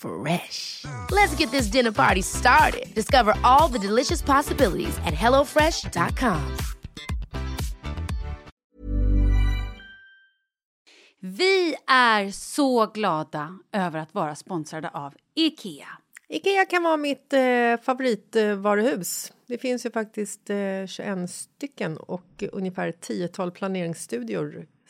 Fresh. Let's get this dinner party started. Discover all the delicious possibilities at hellofresh.com. Vi är så glada över att vara sponsrade av Ikea. Ikea kan vara mitt eh, favoritvaruhus. Det finns ju faktiskt eh, 21 stycken och ungefär ett tiotal planeringsstudior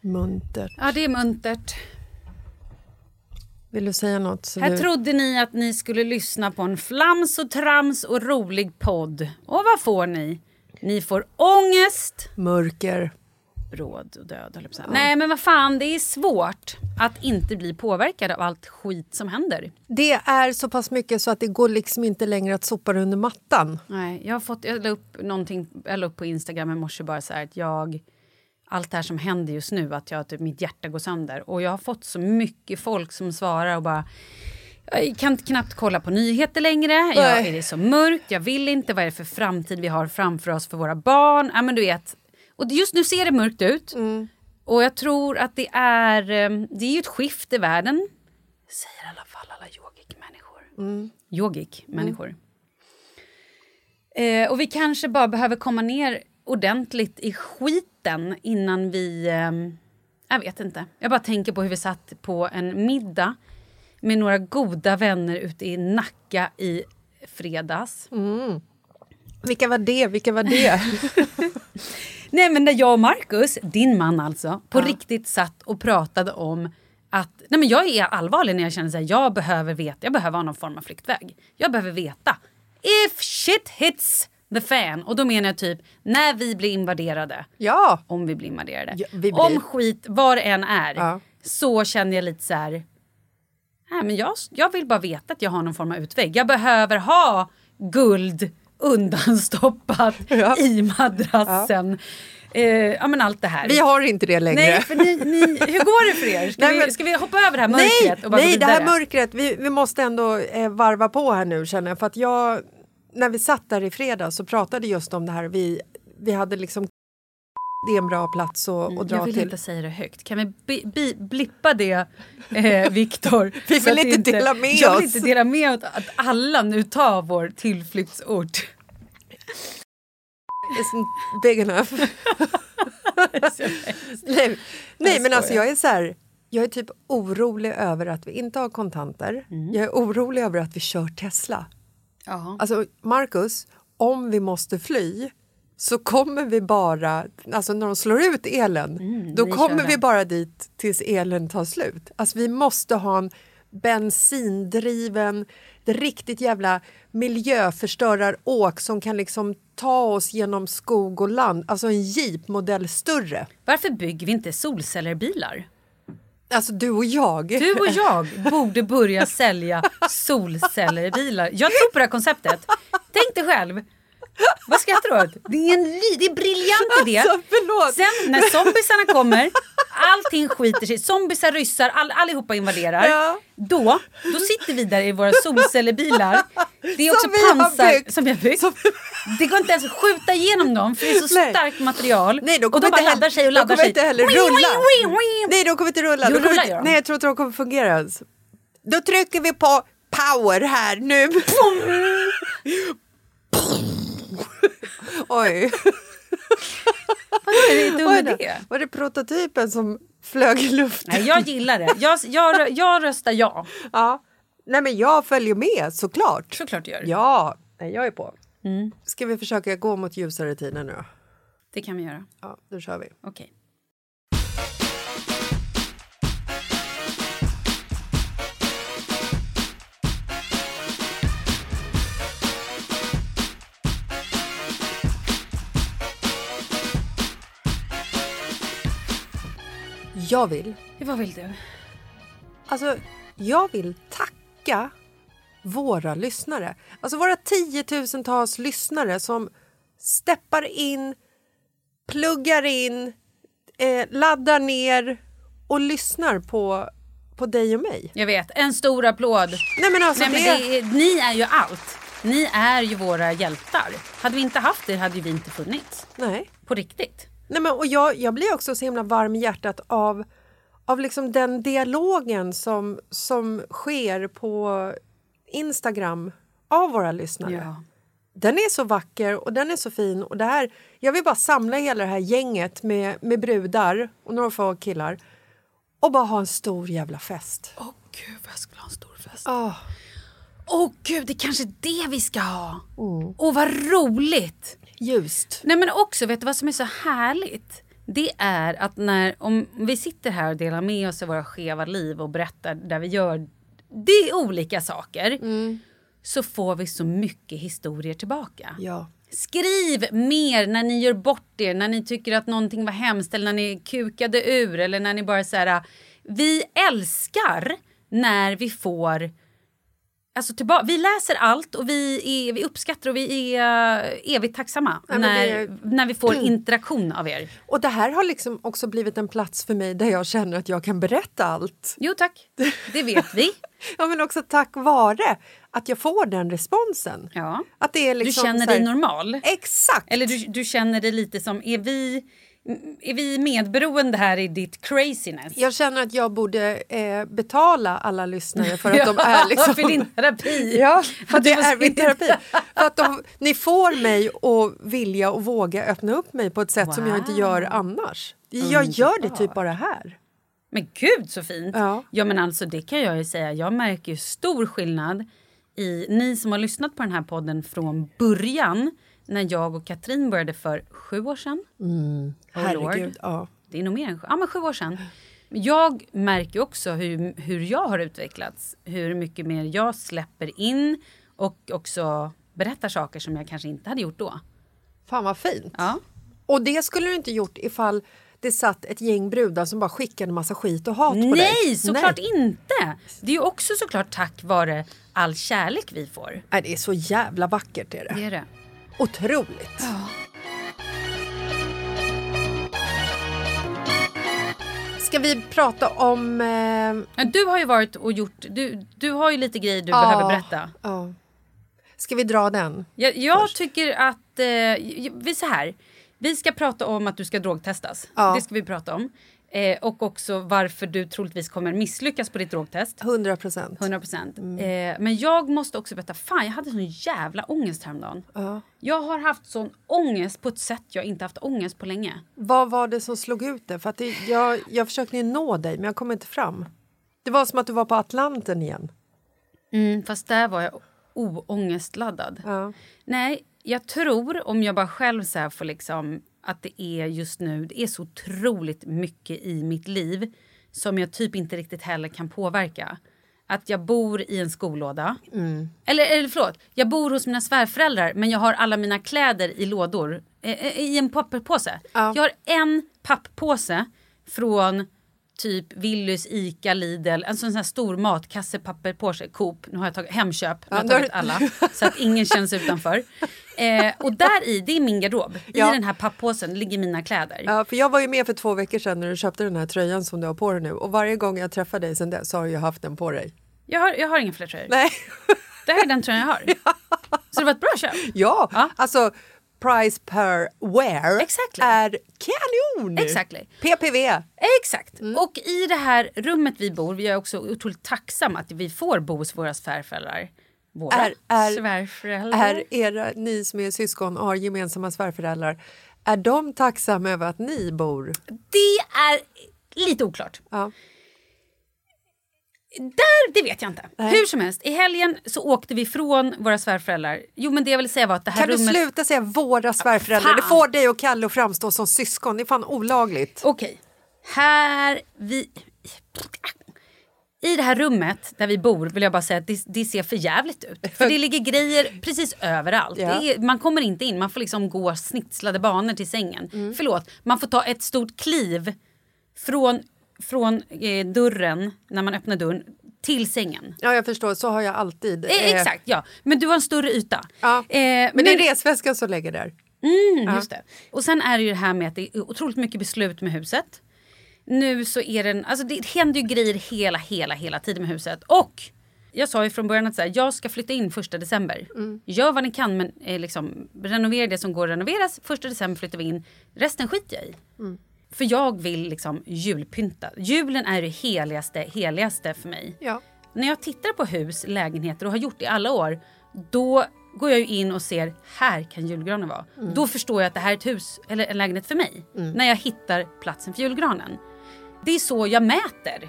Muntert. Ja, det är muntert. Vill du säga något? Så Här du... trodde ni att ni skulle lyssna på en flams och trams och rolig podd. Och vad får ni? Ni får ångest, Mörker. bråd och död, höll säga. Nej, men vad fan, det är svårt att inte bli påverkad av allt skit som händer. Det är så pass mycket så att det går liksom inte längre att sopa det under mattan. Nej, jag har fått, jag la upp någonting, jag la upp på Instagram i morse bara så här att jag, allt det här som händer just nu, att jag, typ, mitt hjärta går sönder. Och jag har fått så mycket folk som svarar och bara jag kan knappt kolla på nyheter längre. Jag, är det så mörkt? Jag vill inte. Vad är det för framtid vi har framför oss för våra barn? Ja, men du vet. Och just nu ser det mörkt ut. Och jag tror att det är, eh, det är ju ett skift i världen. Säger i alla fall alla yogic-människor. Yogic-människor. Eh, och vi kanske bara behöver komma ner ordentligt i skiten innan vi... Eh, jag vet inte. Jag bara tänker på hur vi satt på en middag med några goda vänner ute i Nacka i fredags. Vilka var det? Vilka var det? Nej men där jag och Marcus, din man alltså, på riktigt satt och pratade om att nej men jag är allvarlig när jag känner att jag behöver veta, jag behöver ha någon form av flyktväg. Jag behöver veta. If shit hits the fan. Och då menar jag typ när vi blir invaderade. ja! Om vi blir invaderade. Ja, vi blir. Om skit, vad det än är, Ja. så känner jag lite så här... Nej, men jag, jag vill bara veta att jag har någon form av utväg. Jag behöver ha guld undanstoppat Ja. i madrassen. Eh, ja men allt det här. Vi har inte det längre. Nej, för ni, ni, hur går det för er? Ska, Nej, vi, men- ska vi hoppa över det här mörkret nej, och bara nej gå det här mörkret, vi, vi måste ändå eh, varva på här nu känner jag. För att jag, när vi satt där i fredags så pratade just om det här. Vi, vi hade liksom det är en bra plats att, att dra Jag vill till. inte säga det högt. Kan vi bi, bi, blippa det, eh, Viktor? Vi vill inte dela med jag vill oss. inte dela med oss att alla nu tar vår tillflyktsort. Isn't big enough. nej, nej men alltså jag är så här, jag är typ orolig över att vi inte har kontanter. Mm. Jag är orolig över att vi kör Tesla. Alltså Marcus, om vi måste fly så kommer vi bara, alltså när de slår ut elen, då Mm, vi kör kommer vi bara dit tills elen tar slut. Alltså vi måste ha en bensindriven, riktigt jävla miljöförstöraråk som kan liksom ta oss genom skog och land. Alltså en jeep modell större. Varför bygger vi inte solcellerbilar? Alltså du och jag. Du och jag borde börja sälja solcellerbilar. Jag tror på det här konceptet. Tänk dig själv. Vad skrattar du åt? Det är en det är briljant idé. Alltså, förlåt. Sen när zombiesarna kommer, allting skiter sig. Zombiesar, ryssar, all, allihopa invaderar. Ja. Då, då sitter vi där i våra solcellerbilar. Det är också Som pansar som vi har byggt. Som- Det går inte ens att skjuta igenom dem för det är så Nej. starkt material. Nej, de och kommer de bara inte laddar sig och de laddar kommer sig. inte heller rulla. Nej, de kommer inte rulla. Jo, De kommer inte, de. nej, jag tror inte de kommer fungera ens. Då trycker vi på power här nu. Oj. Vad är det Var idé? det, var det prototypen som flög i luften? Nej, jag gillar det. Jag, jag, jag röstar ja. Ja. Nej, men jag följer med såklart. Såklart du gör. Ja, nej, jag är på. Mm. Ska vi försöka gå mot ljusare tider nu? Det kan vi göra. Ja, då kör vi. Okej. Jag vill Vad vill du? Alltså, jag vill tacka våra lyssnare. Alltså våra tiotusentals lyssnare som steppar in, pluggar in, eh, laddar ner och lyssnar på, på dig och mig. Jag vet. En stor applåd. Nej men alltså Nej, men det... det är, ni är ju allt. Ni är ju våra hjältar. Hade vi inte haft er hade vi inte funnits. Nej. På riktigt. Nej, men, och jag, jag blir också så himla varm i hjärtat av, av liksom den dialogen som, som sker på Instagram av våra lyssnare. Ja. Den är så vacker och den är så fin. Och det här, jag vill bara samla hela det här gänget med, med brudar och några få killar och bara ha en stor jävla fest. Åh gud vad jag skulle ha en stor fest. Ah, Åh gud, det är kanske det vi ska ha. Åh vad roligt. Ljust. Nej men också, vet du vad som är så härligt? Det är att när, om vi sitter här och delar med oss av våra skeva liv och berättar där vi gör det är olika saker. Så får vi så mycket historier tillbaka. Ja. Skriv mer när ni gör bort er, när ni tycker att någonting var hemskt eller när ni kukade ur eller när ni bara så här. Vi älskar när vi får Alltså tillba- vi läser allt och vi, är, vi uppskattar och vi är uh, evigt tacksamma men när, är- när vi får interaktion av er. Och det här har liksom också blivit en plats för mig där jag känner att jag kan berätta allt. Jo tack, det vet vi. Ja, men också tack vare att jag får den responsen. Ja. Att det är Du liksom känner så här- dig normal. Exakt! Eller du, du känner dig lite som, är vi, är vi medberoende här i ditt craziness? Jag känner att jag borde eh, betala alla lyssnare för att de är liksom... för din terapi. Ja, för Att det är min terapi. För att de, ni får mig att vilja och våga öppna upp mig på ett sätt som jag inte gör annars. Jag gör det typ bara här. Men gud så fint! Ja. ja men alltså det kan jag ju säga, jag märker ju stor skillnad i ni som har lyssnat på den här podden från början när jag och Katrin började för sju år sedan. Oh Lord. Herregud. Ja. Det är nog mer än sju, ja, men sju år sedan. Jag märker också hur, hur jag har utvecklats. Hur mycket mer jag släpper in och också berättar saker som jag kanske inte hade gjort då. Fan vad fint. Ja. Och det skulle du inte gjort ifall det satt ett gäng brudar som bara skickade massa skit och hat på dig. Nej, såklart inte! Det är ju också såklart tack vare all kärlek vi får. Nej, det är så jävla vackert. Är det. Det är det. Otroligt. Ska vi prata om... Eh, Ja, Du har ju varit och gjort... Du, du har ju lite grejer du Ja. behöver berätta. ja. Ska vi dra den? Jag, jag tycker att... Eh, vi så här. Vi ska prata om att du ska drogtestas. Ja. Det ska vi prata om. Eh, och också varför du troligtvis kommer misslyckas på ditt drogtest. 100 procent. 100 procent. Eh, men jag måste också berätta, fan jag hade sån jävla ångest häromdagen. Ja. Jag har haft sån ångest på ett sätt jag inte haft ångest på länge. Vad var det som slog ut det? För det, jag, jag försökte ju nå dig, men jag kom inte fram. Det var som att du var på Atlanten igen. Mm, fast där var jag oångestladdad. Ja. Nej, jag tror om jag bara själv så får liksom att det är just nu, det är så otroligt mycket i mitt liv som jag typ inte riktigt heller kan påverka. Att jag bor i en skolåda. Eller, eller förlåt, jag bor hos mina svärföräldrar men jag har alla mina kläder i lådor. Eh, eh, I en papperpåse. Ja. Jag har en papppåse från typ Willys, Ica, Lidl, en sån här stor matkasse, papperpåse, Coop. Nu har jag tagit Hemköp, nu har jag tagit alla så att ingen känns utanför. Eh, och där i, det är min garderob. I Ja. den här papppåsen ligger mina kläder. Ja, för jag var ju med för två veckor sedan när du köpte den här tröjan som du har på dig nu. Och varje gång jag träffar dig sen dess så har ju haft den på dig. Jag, har, jag har inga fler tröjor. Nej. Det här är den tröjan jag har. Så det var ett bra köp. ja, Ja. alltså price per wear Exactly. är kanon! Exactly. PPV. Exakt. Mm. Och i det här rummet vi bor, vi är också otroligt tacksamma att vi får bo hos våra svärföräldrar. Våra Är- är- svärföräldrar. Är era, ni som är syskon och har gemensamma svärföräldrar, är de tacksamma över att ni bor? Det är lite oklart. Ja. Där, det vet jag inte. Hur som helst, i helgen så åkte vi från våra svärföräldrar. Jo men det jag vill säga var att det här Kan du rummet... sluta säga våra svärföräldrar? fan. Det får dig och Kalle att framstå som syskon. Det är fan olagligt. Okej, här vi... I det här rummet där vi bor vill jag bara säga att det, det ser för jävligt ut. För det ligger grejer precis överallt. Ja. Är, man kommer inte in, man får liksom gå snitslade banor till sängen. Mm. Förlåt, man får ta ett stort kliv från, från eh, dörren, när man öppnar dörren, till sängen. Ja, jag förstår. Så har jag alltid. Eh, Eh, exakt, ja. Men du har en större yta. Ja. Eh, Men det är resväskan som lägger där. Mm, just det. Och sen är det ju det här med att det är otroligt mycket beslut med huset. Nu så är det en, alltså det händer ju grejer hela, hela, hela tiden med huset. Och jag sa ju från början att så här, jag ska flytta in första december. Gör vad ni kan men eh, liksom, renovera det som går att renoveras. Första december flyttar vi in. Resten skiter jag i. För jag vill liksom julpynta. Julen är det heligaste, heligaste för mig. Ja. När jag tittar på hus, lägenheter och har gjort det i alla år. Då går jag in och ser, här kan julgranen vara. Då förstår jag att det här är ett hus eller en lägenhet för mig. När jag hittar platsen för julgranen. Det är så jag mäter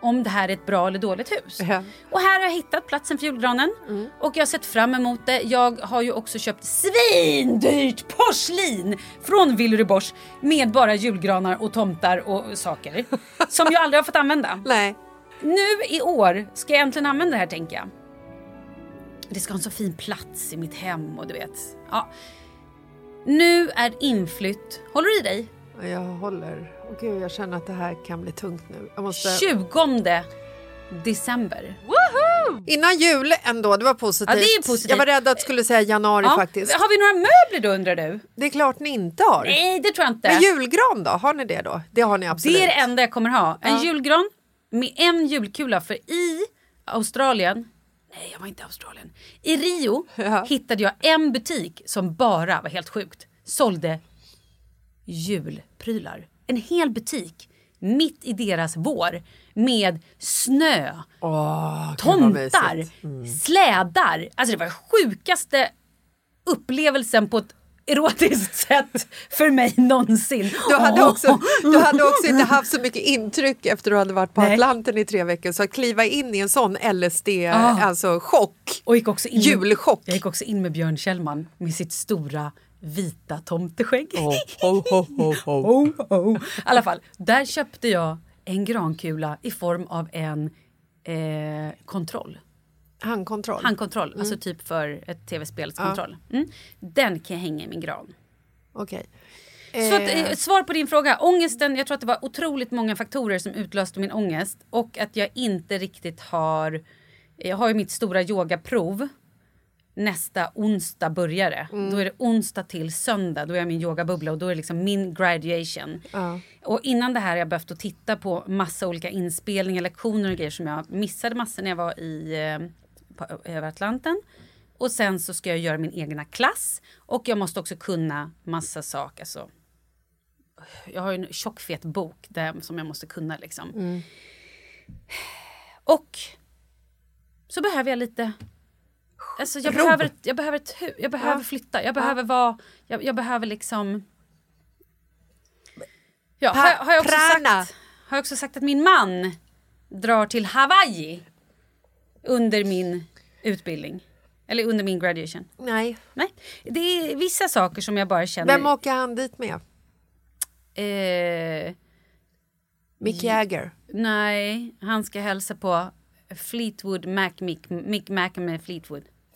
om det här är ett bra eller dåligt hus. Ja. Och här har jag hittat platsen för julgranen. Och jag har sett fram emot det. Jag har ju också köpt svindyrt porslin från Villery Bosch med bara julgranar och tomtar och saker. som jag aldrig har fått använda. Nej. Nu i år ska jag äntligen använda det här tänker jag. Det ska ha en så fin plats i mitt hem och du vet. Ja. Nu är inflytt, håller du i dig? Jag håller. Åh gud, jag känner att det här kan bli tungt nu. Jag måste... 20 december. Innan jul ändå, det var positivt. Ja, det är positivt. Jag var rädd att du skulle säga januari Ja. faktiskt. Har vi några möbler då undrar du? Det är klart ni inte har. Nej det tror jag inte. Men julgran då? Har ni det då? Det har ni absolut. det är det enda jag kommer ha. En Ja. julgran med en julkula för i Australien Nej, jag var inte i Australien. I Rio Ja. hittade jag en butik som bara var helt sjukt. Sålde julprylar. En hel butik mitt i deras vår med snö, vad tomtar. Mm. slädar. Alltså det var sjukaste upplevelsen på ett erotiskt sätt för mig någonsin. Du hade, också, du hade också inte haft så mycket intryck efter att du hade varit på Nej. Atlanten i tre veckor. Så att kliva in i en sån LSD-chock, Ah. alltså chock. Och gick också in Julchock. Jag gick också in med Björn Kjellman med sitt stora vita tomteskägg. Oh, oh, oh, oh, oh. Oh, oh. I alla fall, där köpte jag en grankula i form av en eh, kontroll. Handkontroll. Handkontroll, alltså typ för ett tv-spelskontroll. Mm. Den kan jag hänga i min gran. Okej. Så att, eh, svar på din fråga. Ångesten, jag tror att det var otroligt många faktorer som utlöste min ångest. Och att jag inte riktigt har... Jag har ju mitt stora yogaprov nästa onsdag börjar det. Mm. Då är det onsdag till söndag. Då är jag min yogabubbla och då är det liksom min graduation. Ja. Och innan det här har jag behövt att titta på massa olika inspelningar, lektioner och grejer som jag missade massor när jag var i eh, på, över Atlanten. Och sen så ska jag göra min egna klass och jag måste också kunna massa saker. Alltså, jag har ju en tjockfet bok där, som jag måste kunna liksom. Och så behöver jag lite Alltså jag, behöver, jag behöver, ett, hu- jag behöver Ja. flytta, jag behöver vara, jag, jag behöver liksom... Ja, har, jag- har, jag också prana. sagt, har jag också sagt att min man drar till Hawaii under min utbildning. Eller under min graduation. Nej. Nej, det är vissa saker som jag bara känner... Vem åker han dit med? eh, Mick Jagger? nej, han ska hälsa på Fleetwood Mac, Mick, Mick Mac med Fleetwood.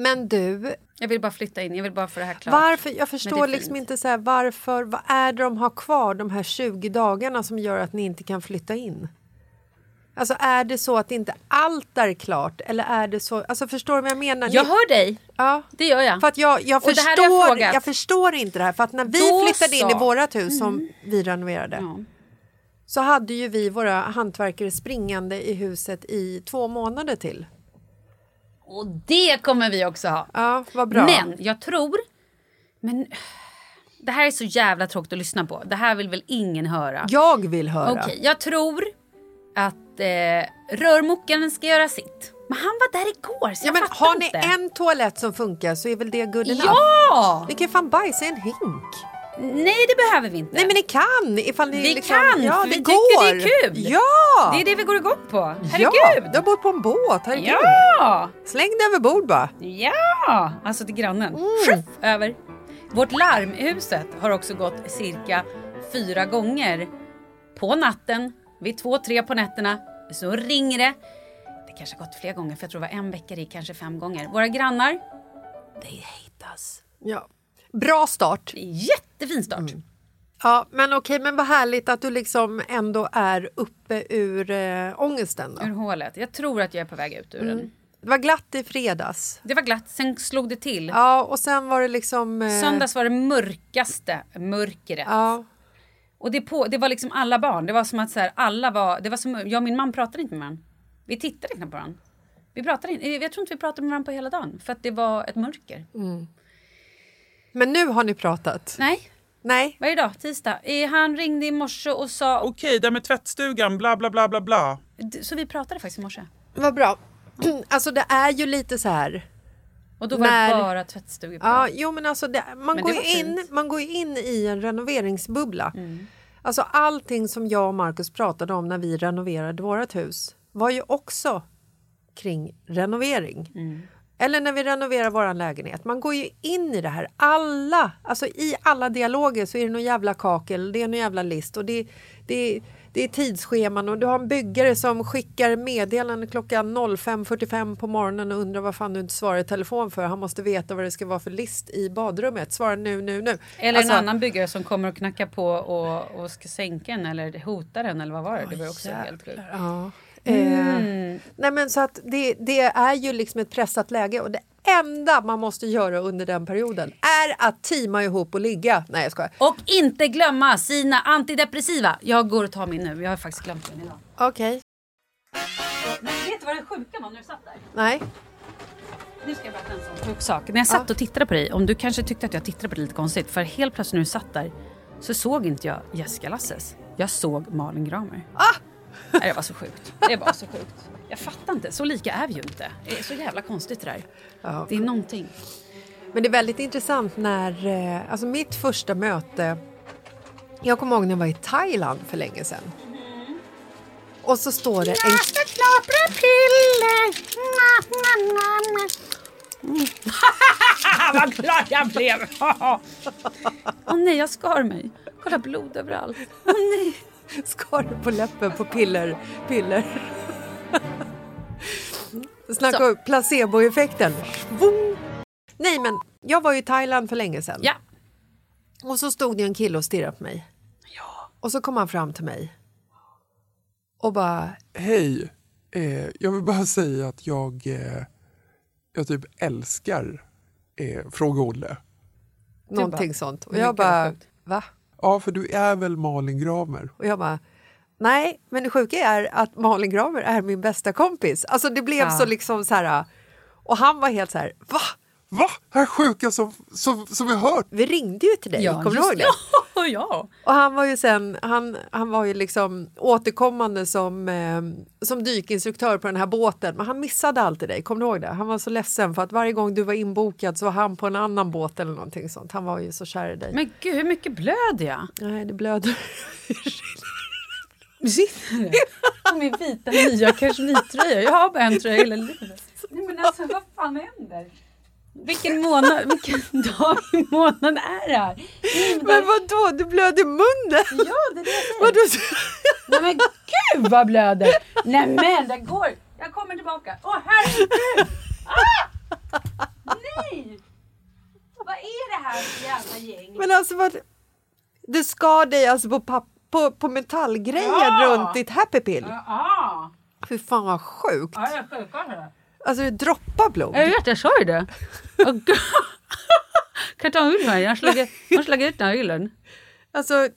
Men du, Jag vill bara flytta in, jag vill bara få det här klart. varför, jag förstår liksom inte så här, varför, vad är det de har kvar de här 20 dagarna som gör att ni inte kan flytta in? Alltså är det så att inte allt är klart eller är det så, alltså förstår du vad jag menar? Ni- Jag hör dig, ja. det gör jag. För att jag, jag, Och jag förstår, frågat. jag förstår inte det här. För att när vi Då flyttade in så. Mm. i vårat hus som vi renoverade Ja. så hade ju vi våra hantverkare springande i huset i två månader till. Och det kommer vi också ha. Ja, vad bra. Men jag tror... Men det här är så jävla tråkigt att lyssna på. Det här vill väl ingen höra? Jag vill höra. Okej, jag tror att eh, rörmokaren ska göra sitt. Men han var där igår så Ja, jag men har ni inte. en toalett som funkar så är väl det good enough? Ja! Ni kan fan bajsa i en hink. Nej, det behöver vi inte. Nej men ni kan! Ifall ni Vi liksom, kan, ja, det vi går. tycker det är kul. Ja! Det är det vi går igång på. Ja, Herregud! du har bott på en båt. Herregud. Ja! Släng det över bord bara. Ja! Alltså till grannen. Mm. Sjuff, över. Vårt huset har också gått cirka fyra gånger på natten. Vid två, tre på nätterna så ringer det. Det kanske har gått fler gånger för jag tror det var en vecka i kanske fem gånger. Våra grannar, they hate us. Ja. Bra start. Jättefin start. Mm. Ja, men okej, men vad härligt att du liksom ändå är uppe ur äh, ångesten. Då. Ur hålet. Jag tror att jag är på väg ut ur Mm. den. Det var glatt i fredags. Det var glatt, sen slog det till. Ja, och sen var det liksom... eh, Söndags var det mörkaste mörkret. Ja, Och det, på, det var liksom alla barn. Det var som att så här, alla var... Det var som, jag och min man pratade inte med varandra. Vi tittade knappt på varandra. Vi pratade inte, jag tror inte vi pratade med varandra på hela dagen. För att det var ett mörker. Men nu har ni pratat. Nej, Nej. vad är det idag? Tisdag. Eh, Han ringde i morse och sa... Okej, det med tvättstugan, bla bla bla bla bla. Så vi pratade faktiskt i morse. Vad bra. Alltså det är ju lite så här... Och då var När- det bara tvättstugor. Ja, jo men alltså det, man, Men det går var ju in, fint. man går ju in i en renoveringsbubbla. Mm. Alltså allting som jag och Markus pratade om när vi renoverade vårt hus var ju också kring renovering. Eller när vi renoverar vår lägenhet. Man går ju in i det här. Alla, alltså i alla dialoger så är det någon jävla kakel, det är någon jävla list och det, det, det är tidsscheman och du har en byggare som skickar meddelande klockan 05.45 på morgonen och undrar vad fan du inte svarar i telefon för. Han måste veta vad det ska vara för list i badrummet. Svara nu, nu, nu. Eller Alltså, en annan byggare som kommer och knackar på och, och ska sänka en eller hota den eller vad var det? Det var också helt sjukt. Ja. Mm. Eh, nej men så att det, det är ju liksom ett pressat läge och det enda man måste göra under den perioden är att teama ihop och ligga. Nej jag skojar. Och inte glömma sina antidepressiva. Jag går och tar min nu. Jag har faktiskt glömt min idag. Okej. Men vet du vad det sjuka var när du satt där? Nej. Nu ska jag berätta en sån sjuk sak. När jag satt och tittade på dig, om du kanske tyckte att jag tittade på dig lite konstigt, för helt plötsligt när du satt där så såg inte jag Jessica Lasses. Jag såg Malin Gramer. Ah! Nej, det var så sjukt. Det var så sjukt. Jag fattar inte, så lika är vi ju inte. Det är så jävla konstigt det där. Ja. Det är någonting. Men det är väldigt intressant när, eh, alltså mitt första möte, jag kommer ihåg när jag var i Thailand för länge sedan. Och så står det en... Vad glad jag blev! Åh nej, jag skar mig. Kolla blod överallt. Åh nej. skar det på läppen på piller. piller. Snacka om placeboeffekten. Nej, men jag var i Thailand för länge sedan. Ja. Och så stod det en kille och stirrade på mig. Och så kom han fram till mig och bara... Hej, eh, jag vill bara säga att jag, eh, jag typ älskar eh, Fråga Olle. Någonting sånt. Och jag bara... Va? Ja, för du är väl Malin Gramer? Och jag bara... Nej, men det sjuka är att Malin Gramer är min bästa kompis. Alltså det blev Ja. så liksom så här... Och han var helt så här... Va? Va? Det här sjuka som, som, som vi hört? Vi ringde ju till dig, kommer du ihåg det? Ja, ja. Och han var ju sen, han, han var ju liksom återkommande som, eh, som dykinstruktör på den här båten. Men han missade alltid dig, kommer du ihåg det? Han var så ledsen för att varje gång du var inbokad så var han på en annan båt eller någonting sånt. Han var ju så kär i dig. Men gud, hur mycket blöder jag? Nej, det blöder. Sitter det? På min vita nya kashmirtröja. Jag har bara en tröja hela livet. Nej men alltså vad fan händer? Vilken månad, vilken dag i månaden är det här? Men vadå, du blöder i munnen? Ja, det är det jag säger. Vadå? Nej men gud vad blöder! Nej men det går! Jag kommer tillbaka. Åh herregud! Ah! Nej! Vad är det här för jävla gäng? Men alltså vad... Du skar dig alltså på, papp, på, på metallgrejer Ja. runt ditt happy pill. Ja, Fy fan vad sjukt. ja jag är sjukt. Alltså det droppar blod. Jag vet, jag sa ju det. Gud. Kan jag ta här? Jag slagit, jag slagit ut den här hyllan. Alltså,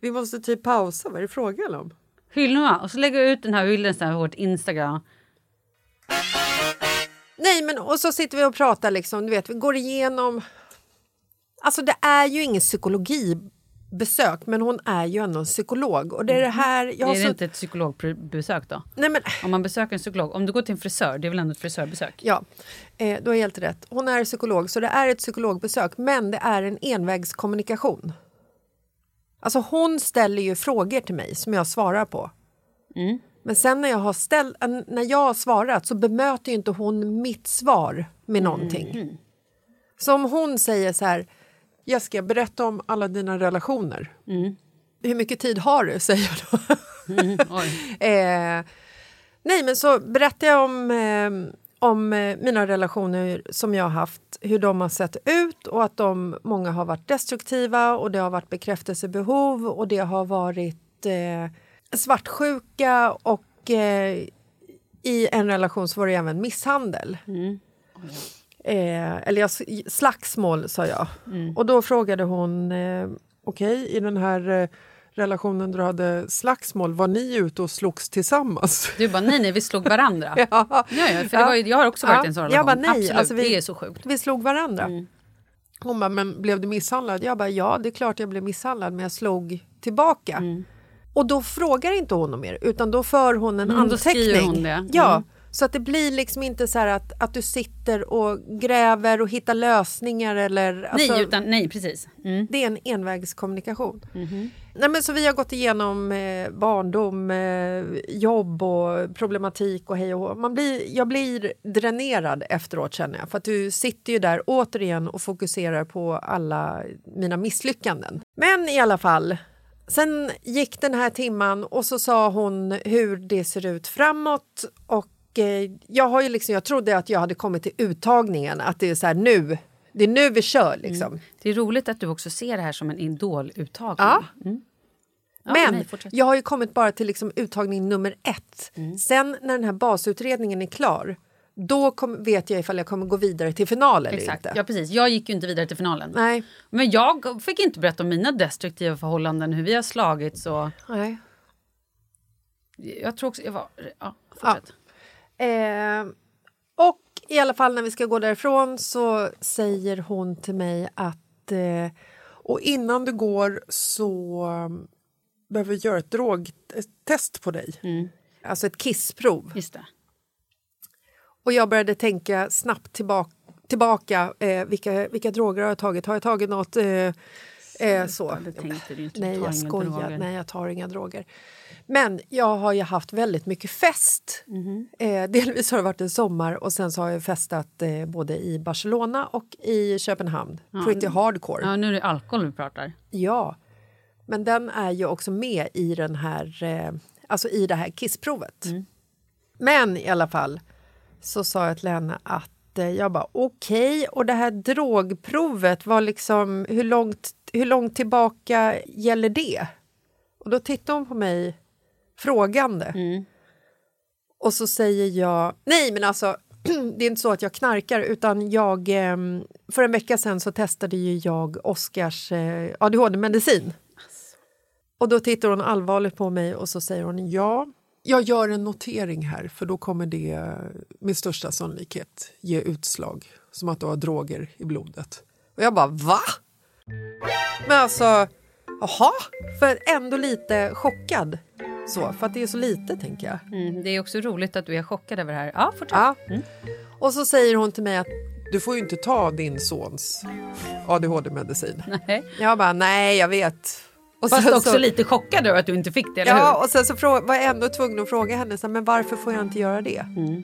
vi måste typ pausa. Vad är det frågan om? Hyllorna. Och så lägger jag ut den här hyllan på vårt Instagram. Nej, men och så sitter vi och pratar liksom, du vet, vi går igenom... Alltså det är ju ingen psykologibesök, men hon är ju ändå en psykolog. Och det är det här... Jag är det så, inte ett psykologbesök då? nej men, Om man besöker en psykolog, om du går till en frisör, det är väl ändå ett frisörbesök? ja, eh, du har helt rätt. Hon är psykolog, så det är ett psykologbesök, men det är en envägskommunikation. Alltså hon ställer ju frågor till mig som jag svarar på. Men sen när jag, har ställ, när jag har svarat så bemöter ju inte hon mitt svar med någonting. Så om hon säger så här, Jessica berätta om alla dina relationer. Hur mycket tid har du? säger jag då. Oj. Eh, nej, men så berättar jag om, eh, om eh, mina relationer som jag har haft, hur de har sett ut och att de, många har varit destruktiva och det har varit bekräftelsebehov och det har varit eh, svartsjuka och eh, i en relation så var det även misshandel. Eh, eller jag, slagsmål, sa jag. Och då frågade hon, eh, okej, i den här eh, relationen du hade slagsmål, var ni ute och slogs tillsammans? Du bara, nej nej, vi slog varandra. ja. Ja, ja, för det var ju, jag har också varit Ja, i en sån jag relation. bara, nej, Absolut, alltså vi- det är så sjukt. Vi slog varandra. Hon bara, men blev du misshandlad? Jag bara, ja det är klart jag blev misshandlad men jag slog tillbaka. Och då frågar inte hon mer utan då för hon en Mm, då anteckning. hon det. Ja, Mm. Så att det blir liksom inte så att, att du sitter och gräver och hittar lösningar eller... alltså- nej, utan, nej, precis. Mm. det är en envägskommunikation. Mhm. Nej, men så vi har gått igenom eh, barndom, eh, jobb och problematik och hej och hå. Man blir, Jag blir dränerad efteråt känner jag. För att du sitter ju där återigen och fokuserar på alla mina misslyckanden. Men i alla fall, sen gick den här timman och så sa hon hur det ser ut framåt. Och jag, har ju liksom, jag trodde att jag hade kommit till uttagningen, att det är så här nu. Det är nu vi kör liksom. Det är roligt att du också ser det här som en idoluttagning. Ja. Mm. Ja, Men nej, jag har ju kommit bara till liksom uttagning nummer ett. Mm. Sen när den här basutredningen är klar då kom, vet jag ifall jag kommer gå vidare till final eller Exakt. inte. Ja, precis. Jag gick ju inte vidare till finalen. Nej. Men jag fick inte berätta om mina destruktiva förhållanden, hur vi har slagits och... Nej. Jag tror också... Jag var, ja, fortsätt. Eh, och i alla fall när vi ska gå därifrån så säger hon till mig att eh, och innan du går så um, behöver vi göra ett drogtest på dig. Alltså ett kissprov. Just det. Och jag började tänka snabbt tillbaka, tillbaka eh, vilka, vilka droger har jag tagit? Har jag tagit något eh, eh, så? Tänkte. Nej, jag skojar. Nej, jag tar inga droger. Men jag har ju haft väldigt mycket fest. Mhm. Eh, delvis har det varit en sommar och sen så har jag festat eh, både i Barcelona och i Köpenhamn. Pretty hardcore. Ja, nu är det alkohol vi pratar. Ja. Men den är ju också med i, den här, eh, alltså i det här kissprovet. Men i alla fall så sa jag till henne att eh, jag bara okej, okay, och det här drogprovet var liksom hur långt, hur långt tillbaka gäller det? Och då tittade hon på mig frågande. Och så säger jag, nej men alltså det är inte så att jag knarkar utan jag, eh, för en vecka sedan så testade ju jag Oskars eh, ADHD-medicin. Och då tittar hon allvarligt på mig och så säger hon ja, jag gör en notering här för då kommer det med största sannolikhet ge utslag som att du har droger i blodet. Och jag bara va? Men alltså, jaha? För ändå lite chockad. Så, för att det är så lite, tänker jag. Mm, det är också roligt att du är chockad över det här. Ja, fortsätt. Ja. Och så säger hon till mig att du får ju inte ta din sons ADHD-medicin. Nej. Jag bara, nej, jag vet. Och Fast också så, lite chockad över att du inte fick det, eller Ja, hur? och sen så var jag ändå tvungen att fråga henne, så, men varför får jag inte göra det? Mm.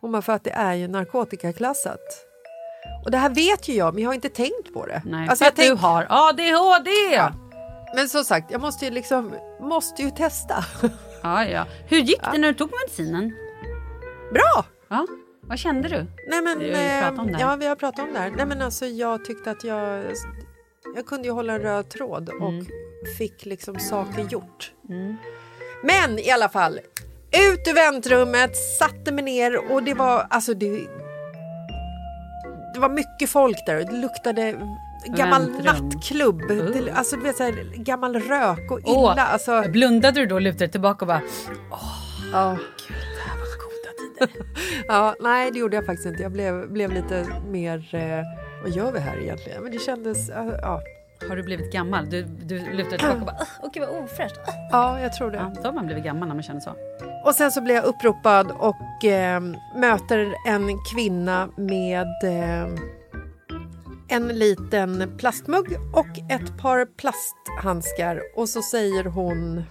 Hon bara, för att det är ju narkotikaklassat. Och det här vet ju jag, men jag har inte tänkt på det. Nej, Alltså, för jag att du tänk- har ADHD! Ja. Men som sagt, jag måste ju liksom, måste ju testa. ja, Hur gick det när du tog medicinen? Bra! Ja, vad kände du? Nej, men, Vi har ju pratat om det här. Ja, vi har pratat om det här. Nej, men alltså, jag tyckte att jag... Jag kunde ju hålla en röd tråd och Mm. fick liksom saker gjort. Men i alla fall, ut ur väntrummet, satte mig ner och det var... Alltså, det, det var mycket folk där och det luktade gammal Väntrum. nattklubb. Det, alltså, du vet, så här, gammal rök och illa. Åh, alltså, Blundade du då och lutade tillbaka och bara ja. Ja, nej, det gjorde jag faktiskt inte. Jag blev, blev lite mer... Eh, vad gör vi här egentligen? Men det kändes... eh, ja. Har du blivit gammal? Du, du dig tillbaka och bara åh gud vad ofräscht. Ja, jag tror det. Ja, då har man blivit gammal när man känner så. Och sen så blev jag uppropad och eh, möter en kvinna med eh, en liten plastmugg och ett par plasthandskar. Och så säger hon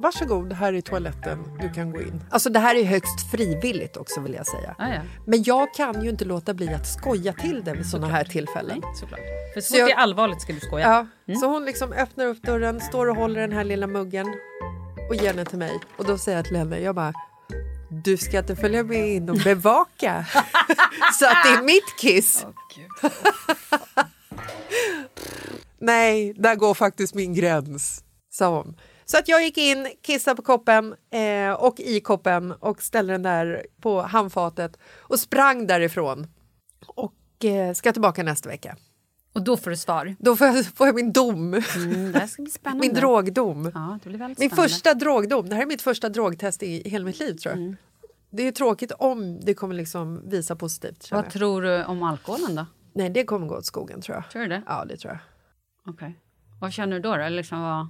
Varsågod, här är toaletten. Du kan gå in. Alltså det här är högst frivilligt också vill jag säga. Ah, ja. Men jag kan ju inte låta bli att skoja till det vid såna här tillfällen. Nej, såklart. För så Så jag- det är allvarligt ska du skoja. Ja, Så hon liksom öppnar upp dörren, står och håller den här lilla muggen och ger den till mig. Och då säger jag till henne, jag bara, du ska inte följa med in och bevaka så att det är mitt kiss. Nej, där går faktiskt min gräns, sa hon. Så att jag gick in, kissade på koppen eh, och i koppen och ställde den där på handfatet och sprang därifrån. Och eh, ska tillbaka nästa vecka. Och då får du svar. Då får jag, får jag min dom. Mm, det ska bli spännande. Min drogdom. Ja, det blir väldigt Min spännande. första drogdom. Det här är mitt första drogtest i hela mitt liv tror jag. Det är tråkigt om det kommer liksom visa positivt. Vad jag. tror du om alkoholen då? Nej, det kommer gå åt skogen tror jag. Tror du det? Ja, det tror jag. Okej. Vad känner du då? då? Eller Liksom vad...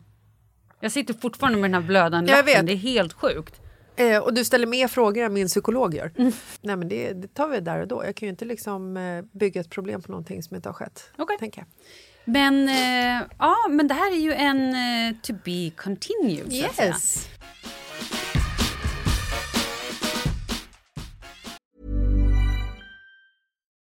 Jag sitter fortfarande med den här blödande Jag vet. lappen. Det är helt sjukt. Eh, och du ställer mer frågor än min psykolog gör. Mm. Nej, men det, det tar vi där och då. Jag kan ju inte liksom eh, bygga ett problem på någonting som inte har skett. Okej. Tänker jag. Men, eh, ja, men det här är ju en eh, to be continued. så att säga. Yes!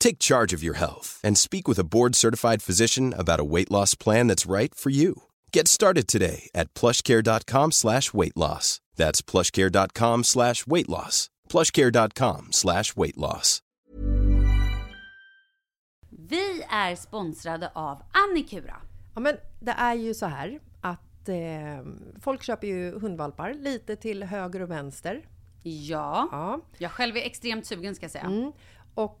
Take charge of your health and speak with a board certified physician about a weight loss plan that's right for you. Get started today at plushcare.com slash weight loss. That's plushcare.com slash weight loss. Plushcare.com slash weight loss. Vi är sponsrade av Annikura. Ja, men det är ju så här att eh, folk köper ju hundvalpar lite till höger och vänster. Ja, Ja. jag själv är extremt sugen ska jag säga. Mm. Och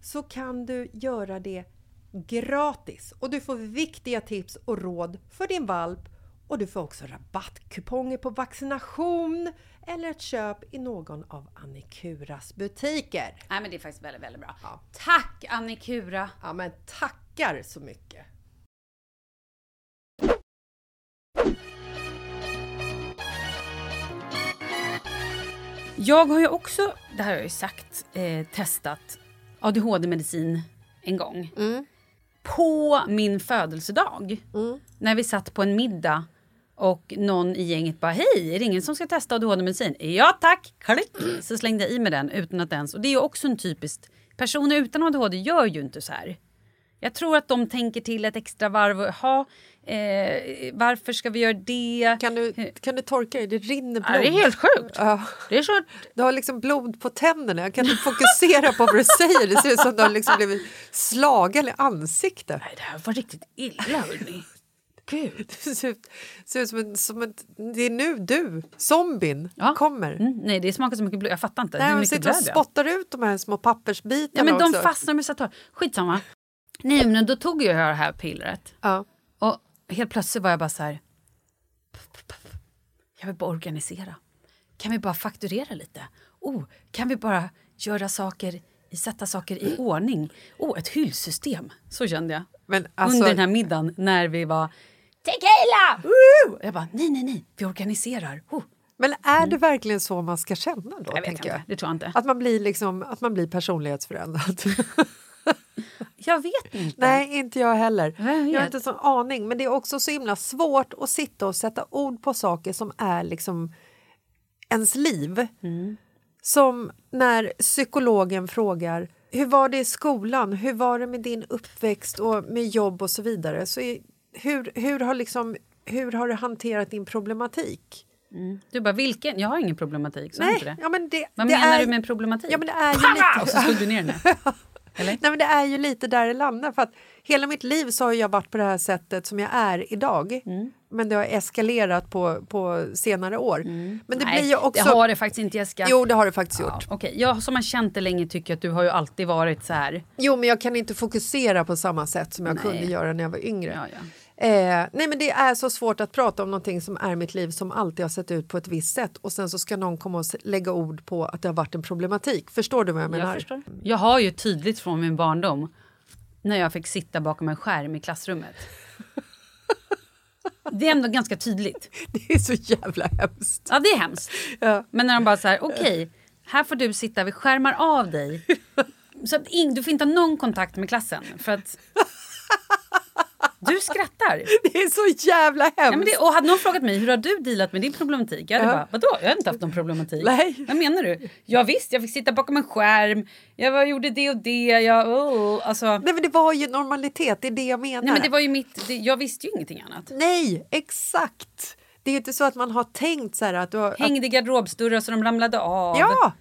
så kan du göra det gratis och du får viktiga tips och råd för din valp och du får också rabattkuponger på vaccination eller ett köp i någon av Annikuras butiker. Nej men det är faktiskt väldigt, väldigt bra. Ja. Tack Annikura! Ja, men tackar så mycket! Jag har ju också, det här har jag ju sagt, eh, testat ADHD-medicin en gång. På min födelsedag. När vi satt på en middag och någon i gänget bara hej, är det ingen som ska testa ADHD-medicin? Ja tack! Klick! Så slängde jag i mig den utan att ens... Och det är ju också en typiskt... Personer utan ADHD gör ju inte så här. Jag tror att de tänker till ett extra varv. och, Jaha, eh, varför ska vi göra det? Kan du, kan du torka dig? Det rinner blod. Ja, det är helt sjukt. Ja. Det är så Du har liksom blod på tänderna. Jag kan inte fokusera på vad du säger. Det ser ut som att du har liksom blivit slagen i ansiktet. Nej, det här var riktigt illa hörni. Gud. Det ser ut, ser ut som, en, som ett... Det är nu du, zombien, Ja. kommer. Mm, nej, det smakar så mycket blod. Jag fattar inte. Nej, hur mycket sitter och spottar ut de här små pappersbitarna Ja, men de också. fastnar med satar. Skitsamma. Nej, men då tog jag det här pillret. Ja. Och helt plötsligt var jag bara så här... Jag vill bara organisera. Kan vi bara fakturera lite? Oh, kan vi bara göra saker, sätta saker i ordning? Oh, ett hyllsystem. Så kände jag. Alltså, Under den här middagen när vi var tequila! Woo! Jag bara, nej, nej, nej, vi organiserar. Oh. men är det verkligen så man ska känna då? Jag vet jag? det tror jag inte. Att man blir, liksom, att man blir personlighetsförändrad. Jag vet inte. Nej, inte jag heller. Jag. Jag har inte sån aning. Men det är också så himla svårt att sitta och sätta ord på saker som är liksom ens liv. Mm. Som när psykologen frågar hur var det i skolan, hur var det med din uppväxt och med jobb och så vidare. Så hur, hur, har liksom, hur har du hanterat din problematik? Du bara, vilken? Jag har ingen problematik. Så inte det. ja, men det, Vad det menar är, du med problematik? Ja, men det är ju Pah! Och lite... så slog du ner henne. Eller? Nej, men det är ju lite där det landar. För att hela mitt liv så har jag varit på det här sättet som jag är idag. Mm. Men det har eskalerat på, på senare år. Men det Mm. Nej, blir ju också... det har det faktiskt inte Jessica. Jo, det har det faktiskt Ja, gjort. Okej, Jag som har känt det länge tycker att du har ju alltid varit så här. Jo, men jag kan inte fokusera på samma sätt som jag Nej. kunde göra när jag var yngre. Ja, ja. Eh, nej men det är så svårt att prata om någonting som är mitt liv som alltid har sett ut på ett visst sätt och sen så ska någon komma och lägga ord på att det har varit en problematik. Förstår du vad jag menar? Jag förstår. Jag har ju tydligt från min barndom när jag fick sitta bakom en skärm i klassrummet. Det är ändå ganska tydligt. Det är så jävla hemskt. Ja, det är hemskt. Ja. Men när de bara så här, okej, här får du sitta, vi skärmar av dig. Så att ing, du får inte ha någon kontakt med klassen. För att du skrattar. Det är så jävla hemskt. Ja, men det, och hade någon frågat mig hur har du dealat med din problematik? Jag hade Ja. bara, vadå? Jag har inte haft någon problematik. Nej. Vad menar du? Ja visst, jag fick sitta bakom en skärm. Jag var, gjorde det och det. Jag, oh, alltså, Nej men det var ju normalitet, det är det jag menar. nej, men det var ju mitt, det, jag visste ju ingenting annat. Nej, exakt! Det är ju inte så att man har tänkt så här att du har... Att, Hängde i garderobsdörrar så de ramlade av. ja!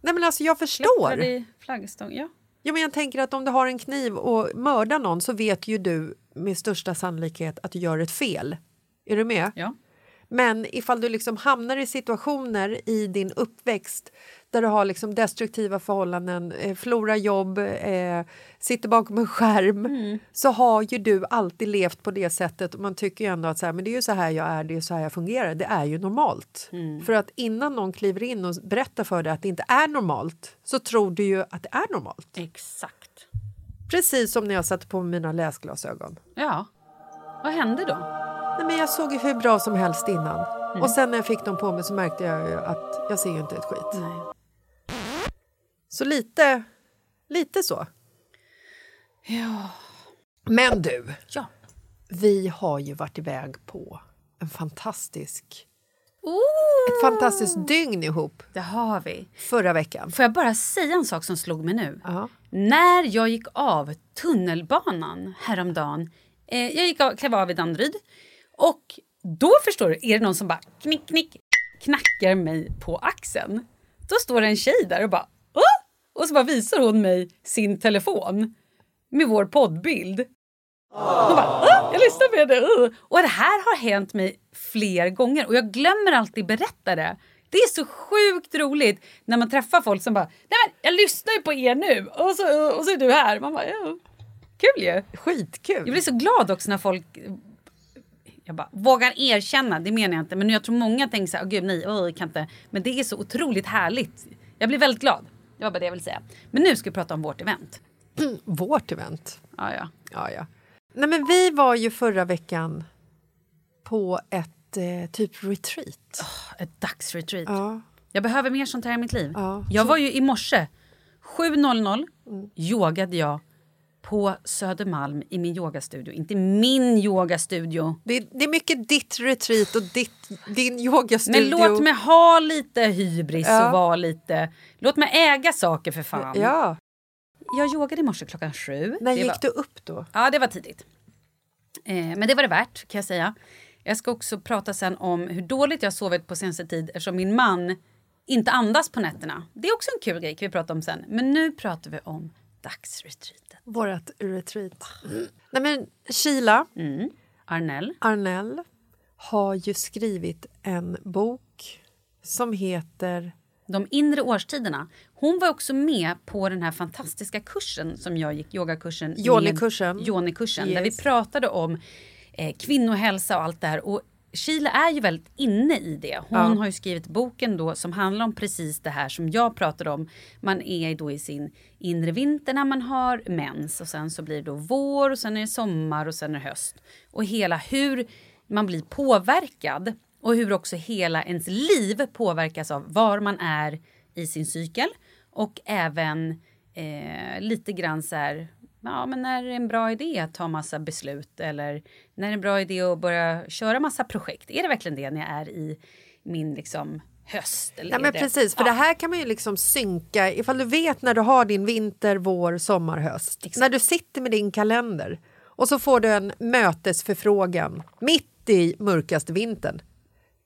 Nej men alltså jag förstår. Klättrade i flaggstång. Ja. Ja, men jag tänker att om du har en kniv och mördar någon så vet ju du med största sannolikhet att du gör ett fel. Är du med? Ja. Men ifall du liksom hamnar i situationer i din uppväxt där du har liksom destruktiva förhållanden, eh, förlorar jobb, eh, sitter bakom en skärm Mm. så har ju du alltid levt på det sättet och man tycker ju ändå att så här, men det är ju så här jag är, det är så här jag fungerar. Det är ju normalt. Mm. För att innan någon kliver in och berättar för dig att det inte är normalt så tror du ju att det är normalt. Exakt. Precis som när jag satte på mina läsglasögon. Ja. Vad hände då? Nej, men jag såg ju hur bra som helst innan. Mm. Och sen när jag fick dem på mig så märkte jag ju att jag ser ju inte ett skit. Nej. Så lite, lite så. Ja. Men du, Ja. vi har ju varit iväg på en fantastisk, Oh, ett fantastiskt dygn ihop det har vi. förra veckan. Får jag bara säga en sak som slog mig nu? Ja. När jag gick av tunnelbanan häromdagen. Eh, jag gick av, klev av i Danderyd. Och då förstår du, är det någon som bara knick, knick, knackar mig på axeln. Då står det en tjej där och bara Åh! Och så bara visar hon mig sin telefon med vår poddbild. Hon bara Åh, jag lyssnar på det. Och det här har hänt mig fler gånger och jag glömmer alltid berätta det. Det är så sjukt roligt när man träffar folk som bara Nej men jag lyssnar ju på er nu och så, och så är du här. Man bara ja. Kul ju. Skitkul! Jag blir så glad också när folk jag bara, vågar erkänna, det menar jag inte. Men jag tror många tänker så här, oh, gud nej, oh, jag kan inte. Men det är så otroligt härligt. Jag blir väldigt glad. Det var bara det jag ville säga. Men nu ska vi prata om vårt event. Vårt event. Ja, ja. Ja, ja. Nej, men vi var ju förra veckan på ett eh, typ retreat. Ett dagsretreat. Ja. Jag behöver mer sånt här i mitt liv. Ja. Jag var ju i morse, 7.00, yogade jag på Södermalm i min yogastudio. Inte min yogastudio. Det, är, det är mycket ditt retreat och ditt, din yogastudio. Men låt mig ha lite hybris Ja. och vara lite... Låt mig äga saker för fan. Ja. Jag yogade i morse klockan sju. När Det gick var, du upp då? Ja, det var tidigt. Eh, men det var det värt, kan jag säga. Jag ska också prata sen om hur dåligt jag sovit på senaste tid eftersom min man inte andas på nätterna. Det är också en kul grej, kan vi prata om sen. Men nu pratar vi om dagsretreaten. Vårt retreat. Nej, men Sheila Mm. Arnell. Arnell har ju skrivit en bok som heter... De inre årstiderna. Hon var också med på den här fantastiska kursen som jag gick, yogakursen. med- Yoni-kursen. Yoni-kursen, där vi Yes. pratade om eh, kvinnohälsa och allt det här. Och Sheila är ju väldigt inne i det. Hon Ja. har ju skrivit boken då som handlar om precis det här som jag pratade om. Man är då i sin inre vinter när man har mens och sen så blir det då vår och sen är det sommar och sen är det höst. Och hela hur man blir påverkad och hur också hela ens liv påverkas av var man är i sin cykel och även eh, lite grann så här Ja, men när är det en bra idé att ta massa beslut eller när är det en bra idé att börja köra massa projekt? Är det verkligen det när jag är i min liksom höst? Eller Ja, är men det... precis, för det här kan man ju liksom synka ifall du vet när du har din vinter, vår, sommar, höst. När du sitter med din kalender och så får du en mötesförfrågan mitt i mörkaste vintern.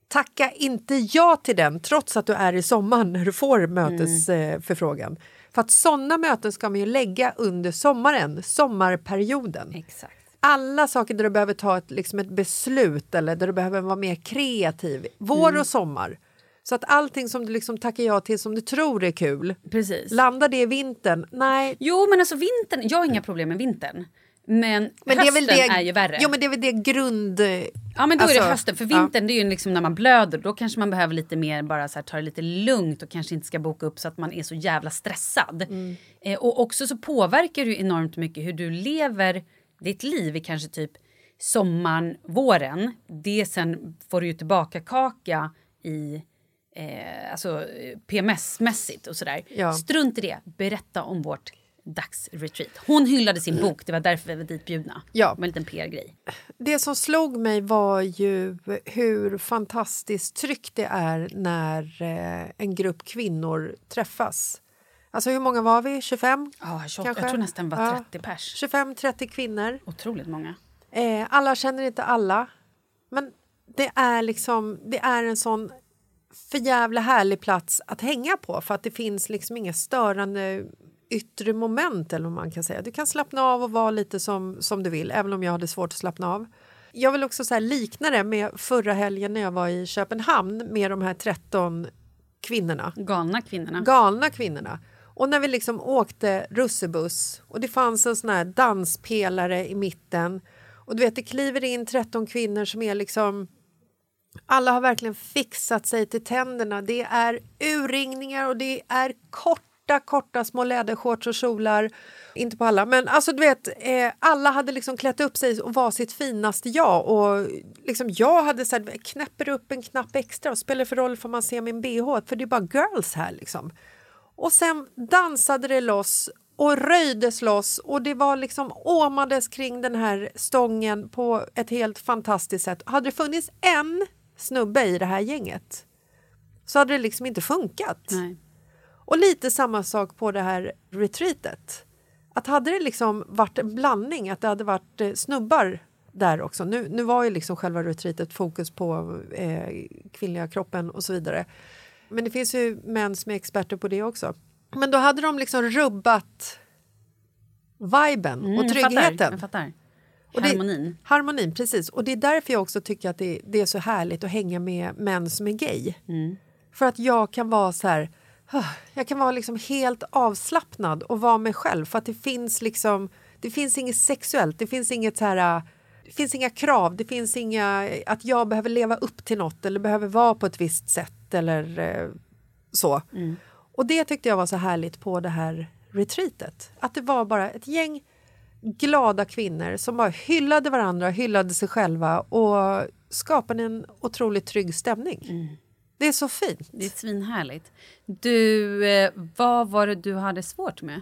tacka inte ja till den trots att du är i sommaren när du får mötesförfrågan. För att sådana möten ska man ju lägga under sommaren, sommarperioden. Exakt. Alla saker där du behöver ta ett, liksom ett beslut eller där du behöver vara mer kreativ. Vår och sommar. Så att allting som du liksom tackar ja till som du tror är kul, Precis. landar det i vintern? Nej, Jo, men alltså vintern, jag har inga problem med vintern. Men, men hösten det är det, är ju värre. Jo, men det är väl det grund... Ja men då är Alltså, det hösten. För ja. vintern det är ju liksom när man blöder. Då kanske man behöver lite mer bara så här, ta det lite lugnt och kanske inte ska boka upp så att man är så jävla stressad. Mm. Eh, och också så påverkar det ju enormt mycket hur du lever ditt liv i kanske typ sommaren, våren. Det sen får du ju tillbaka kaka i eh, alltså PMS-mässigt och sådär. Ja. Strunt i det. Berätta om vårt dagsretreat. Hon hyllade sin bok, det var därför vi var ditbjudna. Ja. Var en liten PR-grej. Det som slog mig var ju hur fantastiskt tryggt det är när eh, en grupp kvinnor träffas. Alltså hur många var vi? 25? Ja, 28, kanske? jag tror nästan var Ja. 30 pers. 25-30 kvinnor. Otroligt många. Eh, alla känner inte alla. Men det är liksom det är en sån för jävla härlig plats att hänga på för att det finns liksom inga störande yttre moment eller vad man kan säga. Du kan slappna av och vara lite som, som du vill även om jag hade svårt att slappna av. Jag vill också så här likna det med förra helgen när jag var i Köpenhamn med de här 13 kvinnorna Galna kvinnorna. galna kvinnorna. Och när vi liksom åkte russebuss och det fanns en sån här danspelare i mitten och du vet det kliver in 13 kvinnor som är liksom alla har verkligen fixat sig till tänderna. Det är urringningar och det är korta, korta små lädershorts och kjolar. Inte på alla, men alltså du vet, eh, alla hade liksom klätt upp sig och var sitt finaste jag. Och liksom jag hade så här, knäpper upp en knapp extra och spelar för roll för man ser min bh, för det är bara girls här liksom. Och sen dansade det loss och röjdes loss och det var liksom åmades kring den här stången på ett helt fantastiskt sätt. Hade det funnits en snubbe i det här gänget så hade det liksom inte funkat. Nej. Och lite samma sak på det här retreatet. Att hade det liksom varit en blandning, att det hade varit eh, snubbar där också. Nu, nu var ju liksom själva retreatet fokus på eh, kvinnliga kroppen och så vidare. Men det finns ju män som är experter på det också. Men då hade de liksom rubbat viben Mm, och jag fattar, tryggheten. Jag fattar. Och det- Harmonin. Harmonin, precis. Och det är därför jag också tycker att det, det är så härligt att hänga med män som är gay. Mm. För att jag kan vara så här... Jag kan vara liksom helt avslappnad och vara mig själv. För att det finns liksom... Det finns inget sexuellt, det finns inget så här... Det finns inga krav, det finns inga... Att jag behöver leva upp till något eller behöver vara på ett visst sätt eller eh, så. Och det tyckte jag var så härligt på det här retreatet. Att det var bara ett gäng glada kvinnor som bara hyllade varandra, hyllade sig själva och skapade en otroligt trygg stämning. Det är så fint. Det är svinhärligt. Du, eh, vad var det du hade svårt med?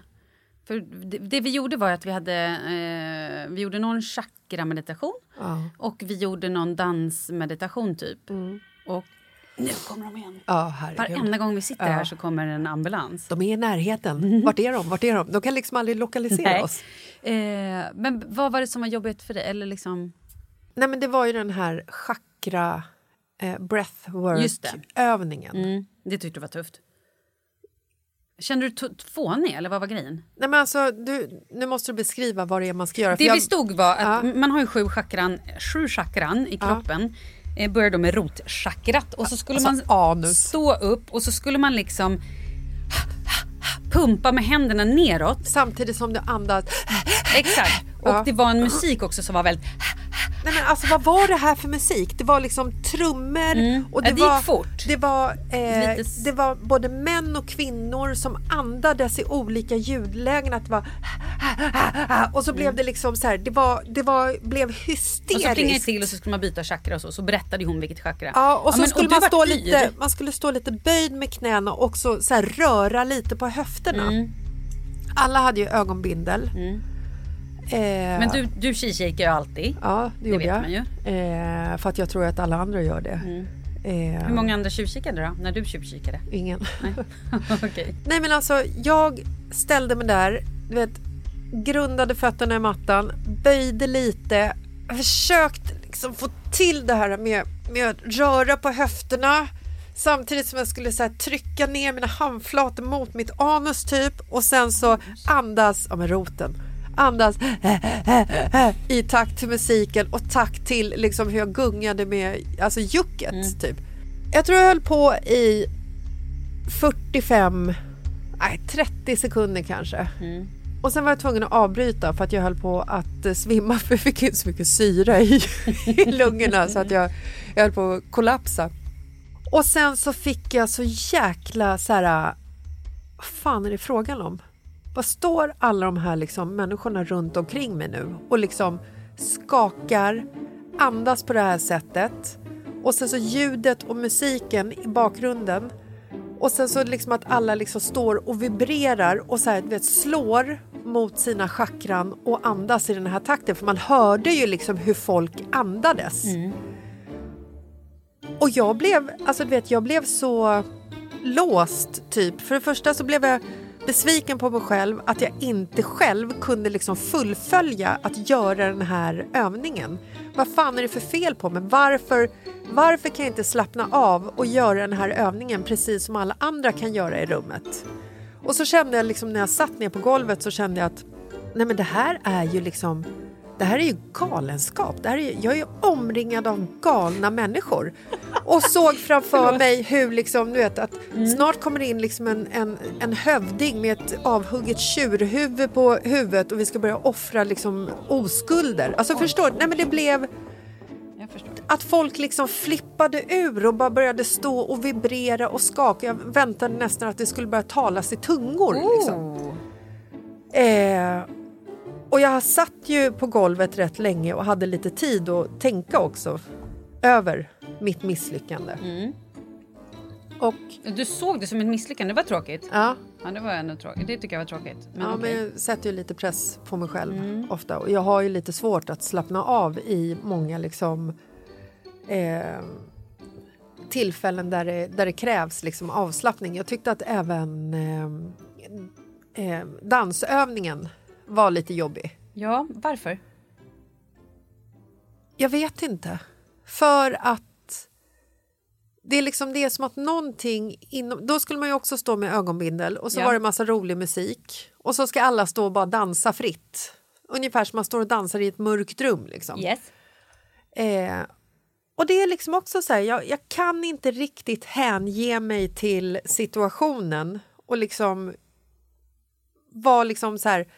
För det, det vi gjorde var att vi hade eh, vi gjorde någon chakra-meditation Ja. och vi gjorde någon dansmeditation typ. Och nu kommer de igen. Ja. Varenda gång vi sitter Ja. här så kommer en ambulans. De är i närheten. Vart är de? Vart är de? De kan liksom aldrig lokalisera Nej. oss. Eh, men vad var det som var jobbigt för dig? Eller liksom... Nej, men det var ju den här chakra eh, Just det. breathwork-övningen. Mm, det tyckte du var tufft. Kände du fånig eller vad var grejen? Nej, men alltså, du, nu måste du beskriva vad det är man ska göra. Det jag- vi stod var att Ja. man har ju sju chakran, sju chakran i kroppen. Eh, börjar då med rotchakrat och så skulle Alltså man anus. stå upp och så skulle man liksom pumpa med händerna neråt. Samtidigt som du andas. Exakt. Och Ja. det var en musik också som var väldigt... Nej, men alltså, vad var det här för musik? Det var liksom trummor. Och det, Ja, det gick var, fort. Det var, eh, Lite det var både män och kvinnor som andades i olika ljudlägen. Att det var, och så blev det liksom så här, det, var, det var, blev Och så plingade det hysteriskt. till och så skulle man byta chakra och så. Så berättade hon vilket chakra. Ja, och så men- skulle du man, stå lite, man skulle stå lite böjd med knäna och också så här röra lite på höfterna. Mm. Alla hade ju ögonbindel. Eh, Men du, du kikar ju alltid. Ja, det, gjorde vet jag. man ju. Eh, för att jag tror att alla andra gör det. Eh, Hur många andra tjuvkikade då? När du tjuvkikade? Ingen. Okej. Nej men alltså, jag ställde mig där, du vet, grundade fötterna i mattan, böjde lite, försökte liksom få till det här med med att röra på höfterna samtidigt som jag skulle så här, trycka ner mina handflator mot mitt anus typ och sen så andas, ja med roten, andas i takt till musiken och takt till liksom hur jag gungade med alltså jucket typ. Jag tror jag höll på i 45, nej 30 sekunder kanske. Och sen var jag tvungen att avbryta för att jag höll på att eh, svimma för jag fick inte så mycket syre i, i lungorna så att jag, jag höll på att kollapsa. Och sen så fick jag så jäkla så här, vad fan är det frågan om? Vad står alla de här liksom människorna runt omkring mig nu och liksom skakar, andas på det här sättet och sen så ljudet och musiken i bakgrunden och sen så liksom att alla liksom står och vibrerar och så här, vet, slår mot sina chakran och andas i den här takten. För man hörde ju liksom hur folk andades. Och jag blev, alltså du vet, jag blev så låst typ. För det första så blev jag besviken på mig själv att jag inte själv kunde liksom fullfölja att göra den här övningen. Vad fan är det för fel på mig? Varför, varför kan jag inte slappna av och göra den här övningen precis som alla andra kan göra i rummet? Och så kände jag liksom när jag satt ner på golvet så kände jag att nej men det här är ju liksom det här är ju galenskap. Det här är, jag är ju omringad av galna människor. Och såg framför mig hur liksom, du vet, att snart kommer det in liksom en, en, en hövding med ett avhugget tjurhuvud på huvudet och vi ska börja offra liksom oskulder. Alltså förstår? Nej men det blev att folk liksom flippade ur och bara började stå och vibrera och skaka. Jag väntade nästan att det skulle börja talas i tungor. Liksom. Eh, och jag satt ju på golvet rätt länge och hade lite tid att tänka också över mitt misslyckande. Och Du såg det som ett misslyckande, det var tråkigt. ja, Ja, det var ändå tråkigt. Det tycker jag var tråkigt. Men ja, okej. men jag sätter ju lite press på mig själv ofta och jag har ju lite svårt att slappna av i många liksom eh, tillfällen där det, där det krävs liksom avslappning. Jag tyckte att även eh, eh, dansövningen var lite jobbig. Ja, varför? Jag vet inte. För att det är liksom det är som att någonting inom... Då skulle man ju också stå med ögonbindel och så Ja. var det massa rolig musik och så ska alla stå och bara dansa fritt. Ungefär som man står och dansar i ett mörkt rum. Liksom. Yes. Eh, och det är liksom också så här, jag, jag kan inte riktigt hänge mig till situationen och liksom vara liksom så här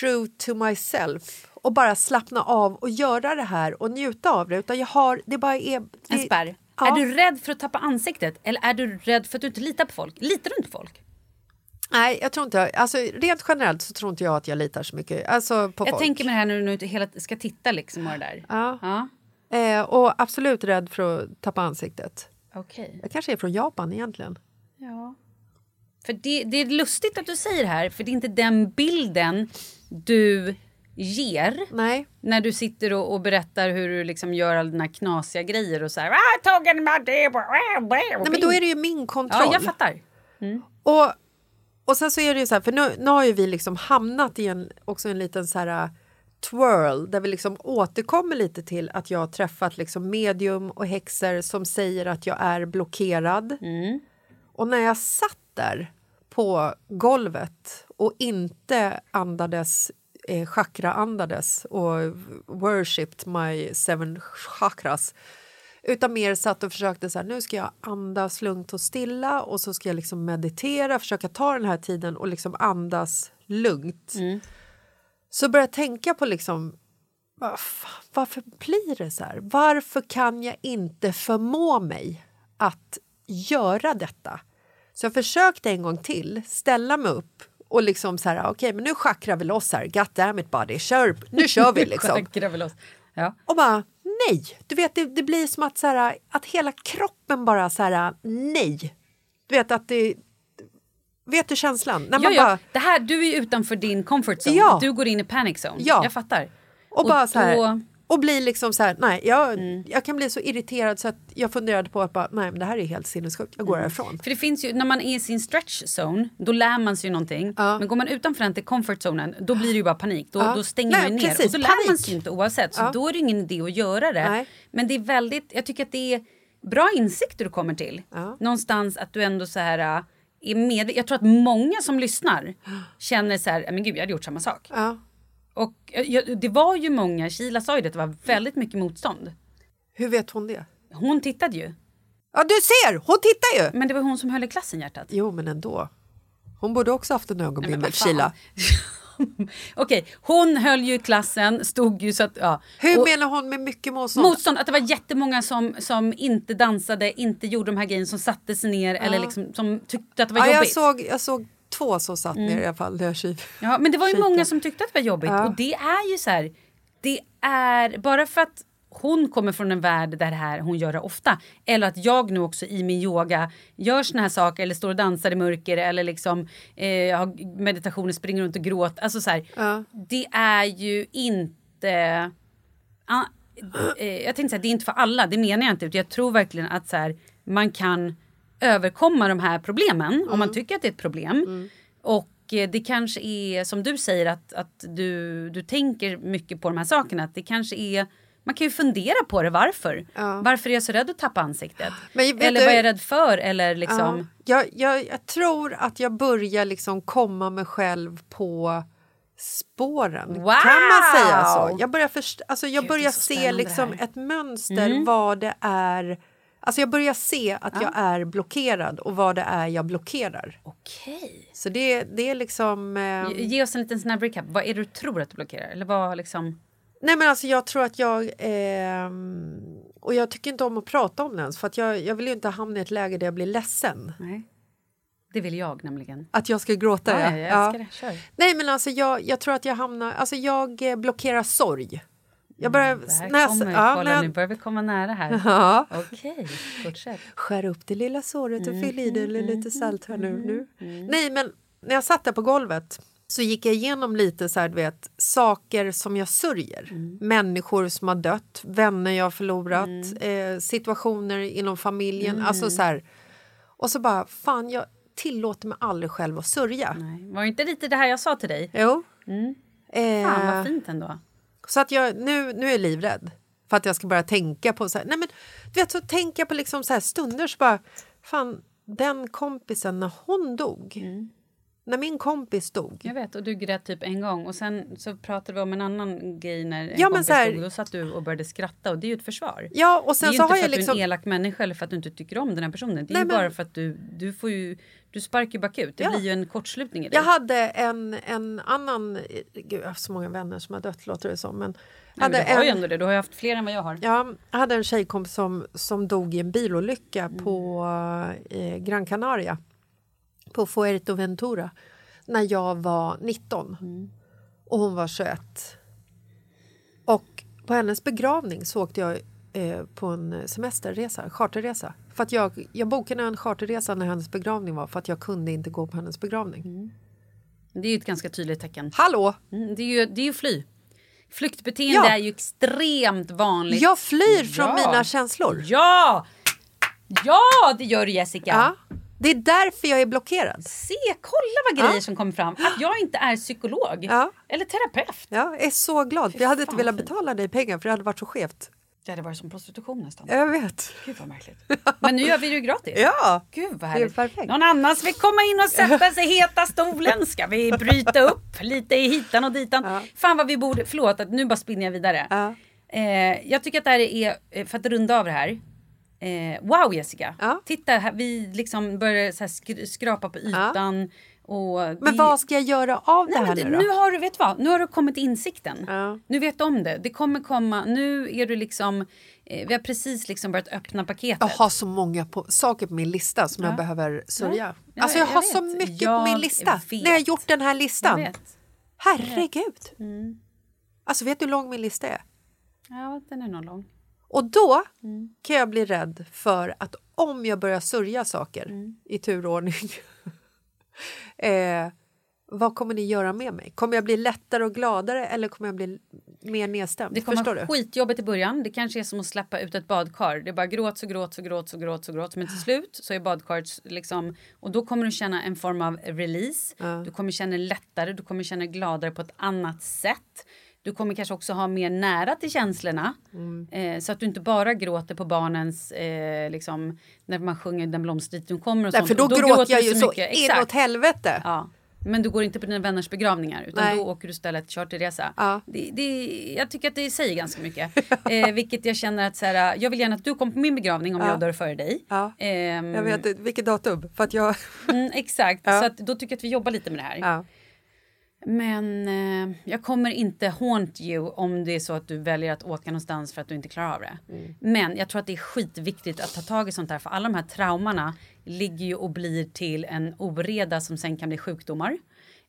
true to myself och bara slappna av och göra det här och njuta av det. Utan jag har, det bara är... Det, En spärr. Ja. Är du rädd för att tappa ansiktet eller är du rädd för att du inte litar på folk? Litar du inte på folk? Nej, jag tror inte... Alltså, rent generellt så tror inte jag att jag litar så mycket alltså, på Jag folk. tänker mig det här när du nu hela ska titta liksom och det där. Ja. Ja. Eh, och absolut rädd för att tappa ansiktet. Okej. Jag kanske är från Japan egentligen. Ja. För det, det är lustigt att du säger det här, för det är inte den bilden du ger Nej. när du sitter och, och berättar hur du liksom gör alla dina knasiga grejer och så här... "Ah, talking about det." Nej, men då är det ju min kontroll. Ja, jag fattar. Och, och sen så är det ju så här, för nu, nu har ju vi liksom hamnat i en, också en liten så här twirl där vi liksom återkommer lite till att jag har träffat liksom medium och häxor som säger att jag är blockerad. Och när jag satt där på golvet och inte andades eh, chakra andades och worshipped my seven chakras utan mer satt och försökte så här, nu ska jag andas lugnt och stilla och så ska jag liksom meditera, försöka ta den här tiden och liksom andas lugnt. Så började jag tänka på liksom varför blir det så här? Varför kan jag inte förmå mig att göra detta? Så jag försökte en gång till ställa mig upp och liksom så här, okej men nu chakrar vi loss här, god damn it body, kör, nu kör vi liksom. Väl loss. Ja. Och bara nej, du vet det, det blir som att, så här, att hela kroppen bara så här nej. Du vet att det, vet du känslan? När man ja. bara, Det här, du är utanför din comfort zone. Ja. Du går in i panic zone. Ja. Jag fattar. och bara så här, då, Och blir liksom så här, nej, jag, Mm. jag kan bli så irriterad så att jag funderade på att bara, nej men det här är helt sinnessjukt, jag går Mm. härifrån. För det finns ju, när man är i sin stretch zone, då lär man sig ju någonting. Men går man utanför den till comfort zonen, då blir det ju bara panik. Då, Ja. då stänger Nej, man ner. precis, och så lär man panik. sig ju inte oavsett. Så Ja. då är det ingen idé att göra det. Nej. Men det är väldigt, jag tycker att det är bra insikter du kommer till. Ja. Någonstans att du ändå så här äh, är med. Jag tror att många som lyssnar känner så här, "Äh, men gud jag hade gjort samma sak. Ja. Och jag- det var ju många, Kila sa ju det, det var väldigt mycket motstånd. Hur vet hon det? Hon tittade ju. Ja du ser, hon tittar ju! Men det var hon som höll i klassen hjärtat. Jo men ändå. Hon borde också haft en ögonbindel. Kila. Okej, hon höll ju i klassen, stod ju så att... Ja. Hur Och- menar hon med mycket motstånd? Motstånd, att det var jättemånga som, som inte dansade, inte gjorde de här grejerna, som satte sig ner eller liksom, som tyckte att det var ja, jag, jobbigt. såg, jag såg två som satt Mm. ner i alla fall. När jag Ja, men det var ju många som tyckte att det var jobbigt. Ja. Och det är ju så här, det är bara för att hon kommer från en värld där det här hon gör det ofta. Eller att jag nu också i min yoga gör såna här saker eller står och dansar i mörker eller liksom eh, har meditationer, springer runt och gråter. Alltså så här, Ja. det är ju inte... Ah, eh, jag tänkte säga, det är inte för alla, det menar jag inte. Utan jag tror verkligen att så här, man kan överkomma de här problemen om man tycker att det är ett problem. Och eh, det kanske är som du säger att, att du, du tänker mycket på de här sakerna. Att det kanske är, man kan ju fundera på det varför. Varför är jag så rädd att tappa ansiktet? Eller du- vad är jag rädd för? Eller liksom... Ja, jag, jag, jag tror att jag börjar liksom komma mig själv på spåren. Wow! Kan man säga så? Jag börjar, först, alltså jag Gud, börjar se liksom ett mönster Mm. vad det är. Alltså jag börjar se att jag är blockerad och vad det är jag blockerar. Okej. Så det, det är liksom... ehm, Ge- Ge oss en liten snabb recap. Vad är det du tror att du blockerar? Eller vad liksom... Nej men alltså jag tror att jag... ehm, och jag tycker inte om att prata om det ens för att jag, jag vill ju inte hamna i ett läge där jag blir ledsen. Nej. Det vill jag nämligen. Att jag ska gråta, Ja, ja. ja, jag Ja. det. Kör. Nej men alltså jag, jag tror att jag hamnar... Alltså jag eh, blockerar sorg. Jag börjar... Mm, kommer, ja, kolla, jag- nu börjar vi komma nära här. Ja. Okej, fortsätt. Skär upp det lilla såret och fyll i det Mm, med lite salt här nu. nu. Nej men när jag satt där på golvet så gick jag igenom lite så här, vet, saker som jag sörjer. Mm. Människor som har dött, vänner jag har förlorat, Mm. eh, situationer inom familjen. Alltså så här, och så bara, fan jag tillåter mig aldrig själv att sörja. Nej. Var det inte lite det här jag sa till dig? Jo. Fan Eh, vad fint ändå. Så att jag, nu, nu är jag livrädd för att jag ska börja tänka på så här, nej men du vet så tänker jag på liksom så här stunder så bara fan den kompisen när hon dog. mm. När min kompis dog. Jag vet, och du grät typ en gång. Och sen så pratade vi om en annan grej när en Ja, kompis här- dog. Och då satt du och började skratta och det är ju ett försvar. Ja och det är sen så inte för jag att du är liksom en elak människa eller för att du inte tycker om den här personen. Det är Nej, ju men- bara för att du, du får ju, du sparkar ju bakut. Det Ja. blir ju en kortslutning i dig. jag hade en, en annan, gud jag har så många vänner som har dött låter det som. Men Nej, men du har ju ändå det, du har ju haft fler än vad jag har. Ja, jag hade en tjejkompis som, som dog i en bilolycka Mm. på eh, Gran Canaria. På Fuerteventura. När jag var 19. Mm. Och hon var 21. Och på hennes begravning så åkte jag eh, på en semesterresa, charterresa. För att jag, jag bokade en charterresa när hennes begravning var för att jag kunde inte gå på hennes begravning. Mm. Det är ju ett ganska tydligt tecken. Hallå! Mm, det, är ju, det är ju fly. Flyktbeteende Ja. är ju extremt vanligt. Jag flyr från Ja. mina känslor. Ja! Ja, det gör du Jessica. Ja. Det är därför jag är blockerad. Se, kolla vad grejer Ja. som kommer fram. Att jag inte är psykolog. Ja. Eller terapeut. Jag är så glad. för Jag hade inte velat betala dig pengar för det hade varit så skevt. Det hade varit som prostitution nästan. Jag vet. Gud vad märkligt. Men nu gör vi det ju gratis. Ja! Gud vad Det är härligt. perfekt. Någon annan vill komma in och sätta sig i heta stolen? Ska vi bryta upp lite i hitan och ditan? Ja. Fan vad vi borde, förlåt att nu bara spinner jag vidare. Ja. Eh, jag tycker att det här är, eh, för att runda av det här. Eh, wow Jessica! Ja. Titta, här, vi liksom börjar så här skr- skrapa på ytan. Och Men det- vad ska jag göra av det Nej, här men det, nu då? nu har du, vet vad? Nu har du kommit till insikten. Ja. Nu vet du om det. Det kommer komma, nu är du liksom, eh, vi har precis liksom börjat öppna paketet. Jag har så många på, saker på min lista som Ja. jag behöver sörja. Ja, alltså jag, jag har vet. så mycket på Jag min lista. vet. När jag har gjort den här listan. Herregud! Mm. Alltså vet du hur lång min lista är? Ja, den är nog lång. Och då Mm. kan jag bli rädd för att om jag börjar sörja saker Mm. i turordning eh, vad kommer ni göra med mig? Kommer jag bli lättare och gladare eller kommer jag bli mer nedstämd? Det kommer Förstår du? skitjobbigt i början. Det kanske är som att släppa ut ett badkar. Det är bara gråts och gråts och gråts och gråts och gråts. Men till slut så är badkaret liksom... Och då kommer du känna en form av release. Du kommer känna dig lättare, du kommer känna gladare på ett annat sätt. Du kommer kanske också ha mer nära till känslorna. Mm. Eh, så att du inte bara gråter på barnens... Eh, liksom, när man sjunger Den blomstertid kommer och Nej, sånt. för då, Och gråter jag ju så mycket. inåt Exakt. helvete. Ja. Men du går inte på dina vänners begravningar utan Nej. då åker du istället charterresa. Ja. Det, det, jag tycker att det säger ganska mycket. eh, vilket jag känner att så här, jag vill gärna att du kommer på min begravning om Ja. jag dör före dig. Ja. Ehm, Jag vet vilket datum? För att jag... mm, exakt, så att, då tycker jag att vi jobbar lite med det här. Men eh, jag kommer inte haunt you om det är så att du väljer att åka någonstans för att du inte klarar av det. Mm. Men jag tror att det är skitviktigt att ta tag i sånt här för alla de här traumorna ligger ju och blir till en oreda som sen kan bli sjukdomar.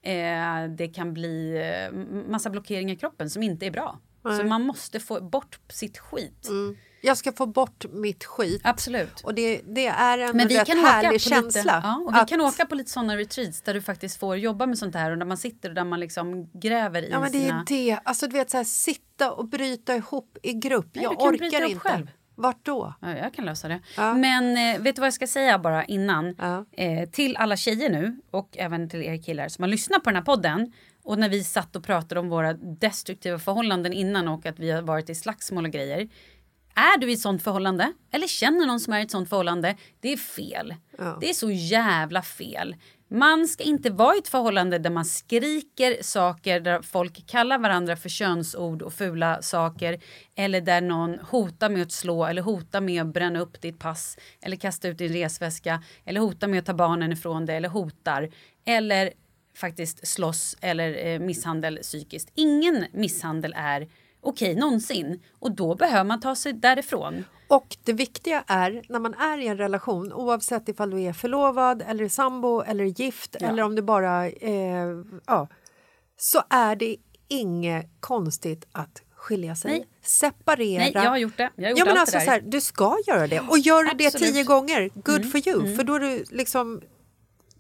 Eh, det kan bli eh, massa blockeringar i kroppen som inte är bra. Så man måste få bort sitt skit. Mm. Jag ska få bort mitt skit. Absolut. Och det, det är en Men vi rätt kan, härlig lite, känsla. ja, och vi att- kan åka på lite sådana retreats där du faktiskt får jobba med sånt här och där man sitter och där man liksom gräver i Ja men det sina... är det, alltså du vet så här, sitta och bryta ihop i grupp. Nej, jag du kan orkar bryta upp inte. själv. Vart då? Ja, jag kan lösa det. Ja. Men eh, vet du vad jag ska säga bara innan? Ja. Eh, till alla tjejer nu och även till er killar som har lyssnat på den här podden och när vi satt och pratade om våra destruktiva förhållanden innan och att vi har varit i slagsmål och grejer. Är du i ett sånt förhållande eller känner någon som är i ett sånt förhållande, det är fel. Ja. Det är så jävla fel. Man ska inte vara i ett förhållande där man skriker saker, där folk kallar varandra för könsord och fula saker eller där någon hotar med att slå eller hotar med att bränna upp ditt pass eller kasta ut din resväska eller hotar med att ta barnen ifrån dig eller hotar eller faktiskt slåss eller eh, misshandel psykiskt. Ingen misshandel är okej någonsin och då behöver man ta sig därifrån. Och det viktiga är när man är i en relation oavsett ifall du är förlovad eller sambo eller gift eller om du bara eh, ja, så är det inget konstigt att skilja sig. Nej. Separera. Nej, jag har gjort det. Jag har gjort Ja, men allt alltså, det så där. här, du ska göra det. Och gör du det. Mm. tio gånger, good for you. För då är du liksom...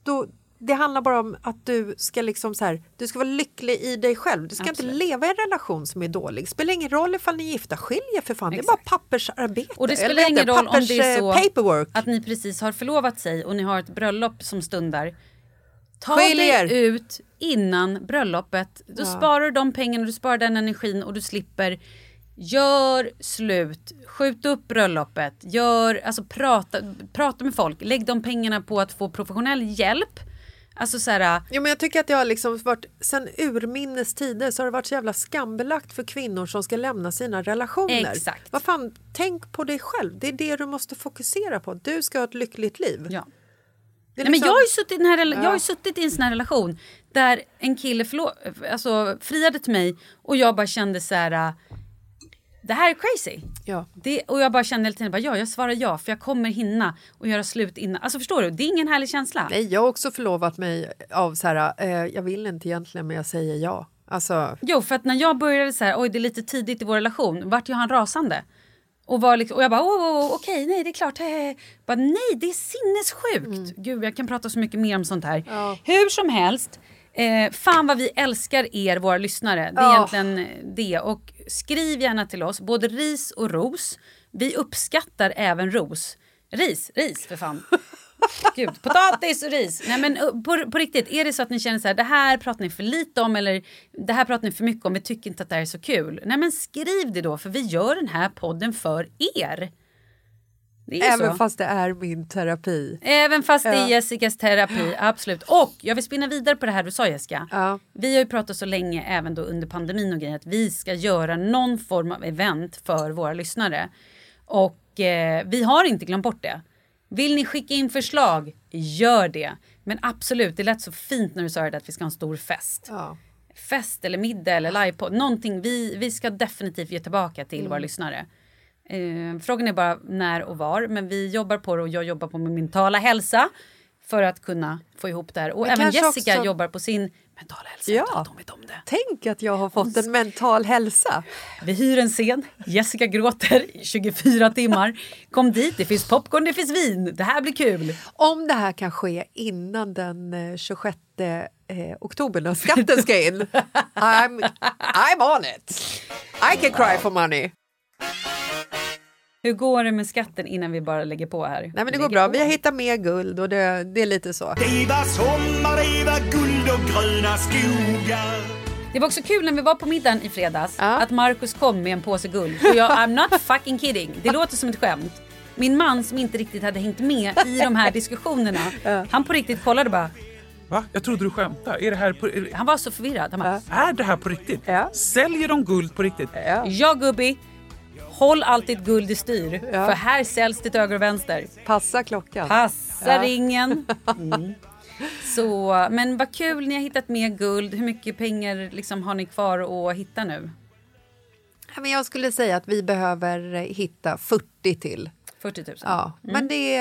Då, det handlar bara om att du ska liksom så här, du ska vara lycklig i dig själv. Du ska Absolut. inte leva i en relation som är dålig. Spelar ingen roll ifall ni är gifta, skilj er för fan. Det är Exakt. bara pappersarbete. Och det Eller spelar ingen roll om det är så paperwork. att ni precis har förlovat sig och ni har ett bröllop som stundar. Ta Skilj dig ut innan bröllopet. Då sparar du de pengarna, du sparar den energin och du slipper Gör slut, skjut upp bröllopet, gör, alltså prata, prata med folk, lägg de pengarna på att få professionell hjälp. Alltså så här, Jo, men jag tycker att det har liksom varit, sen urminnes tider så har det varit så jävla skambelagt för kvinnor som ska lämna sina relationer. Exakt. Vad fan, tänk på dig själv. Det är det du måste fokusera på. Du ska ha ett lyckligt liv. ja. Nej, men liksom- jag har, ju suttit i här, rela- jag har Ja. suttit i en sån här relation där en kille förlo- alltså, friade till mig och jag bara kände så här. Det här är crazy. Ja. Det, och jag bara kände hela tiden bara, ja, jag svarar ja för jag kommer hinna och göra slut innan. Alltså förstår du? Det är ingen härlig känsla. Nej, jag har också förlovat mig av så här, eh, jag vill inte egentligen men jag säger ja. Alltså, Jo, för att när jag började så här, oj det är lite tidigt i vår relation, vart ju han rasande. Och, var liksom, och jag bara, oh, oh, oh, okej, nej det är klart. He, he. Bara, nej, det är sinnessjukt. Gud, jag kan prata så mycket mer om sånt här. Hur som helst, eh, fan vad vi älskar er, våra lyssnare. Det är Ja. egentligen det. Och skriv gärna till oss, både ris och ros. Vi uppskattar även ros. Ris, ris för fan. Gud, potatis och ris. Nej, men uh, på, på riktigt, är det så att ni känner så här, det här pratar ni för lite om eller det här pratar ni för mycket om, vi tycker inte att det här är så kul. Nej men skriv det då, för vi gör den här podden för er. Även så. fast det är min terapi. Även fast det är Ja. Jessicas terapi, absolut. Och jag vill spinna vidare på det här du sa Jessica. Ja. Vi har ju pratat så länge, även då under pandemin och grejer, att vi ska göra någon form av event för våra lyssnare. Och eh, vi har inte glömt bort det. Vill ni skicka in förslag, gör det. Men absolut, det lät så fint när du sa det att vi ska ha en stor fest. Ja. Fest eller middag eller livepodd, någonting. Vi, vi ska definitivt ge tillbaka till Mm. våra lyssnare. Eh, frågan är bara när och var, men vi jobbar på det och jag jobbar på min mentala hälsa för att kunna få ihop det här. Och Men även Jessica också- jobbar på sin mentala hälsa Ja. att om det. Tänk att jag har fått en mental hälsa. Vi hyr en scen, Jessica gråter i 24 timmar. Kom dit, det finns popcorn, det finns vin. Det här blir kul. Om det här kan ske innan den eh, 26 eh, oktober när skatten ska in. I'm, I'm on it! I can cry for money. Hur går det med skatten innan vi bara lägger på här? Nej men det går bra, på. vi har hittat mer guld och det, det är lite så. Det var sommar, det var guld och gröna skogar Det var också kul när vi var på middagen i fredags Ja. att Markus kom med en påse guld. Och jag, I'm not fucking kidding. Det låter som ett skämt. Min man som inte riktigt hade hängt med i de här diskussionerna. Han på riktigt kollade bara. Va? Jag trodde du skämtade. Är det här på, Han var så förvirrad. Han bara, är det här på riktigt? Ja. Säljer de guld på riktigt? ja gubbi. Håll alltid guld i styr. För här säljs det till höger och vänster. Passa klockan. Passa Ja. ringen. Mm. Så, men vad kul ni har hittat mer guld. Hur mycket pengar liksom har ni kvar att hitta nu? Ja, men jag skulle säga att vi behöver eh, hitta 40 till. 40 000. Ja, men det,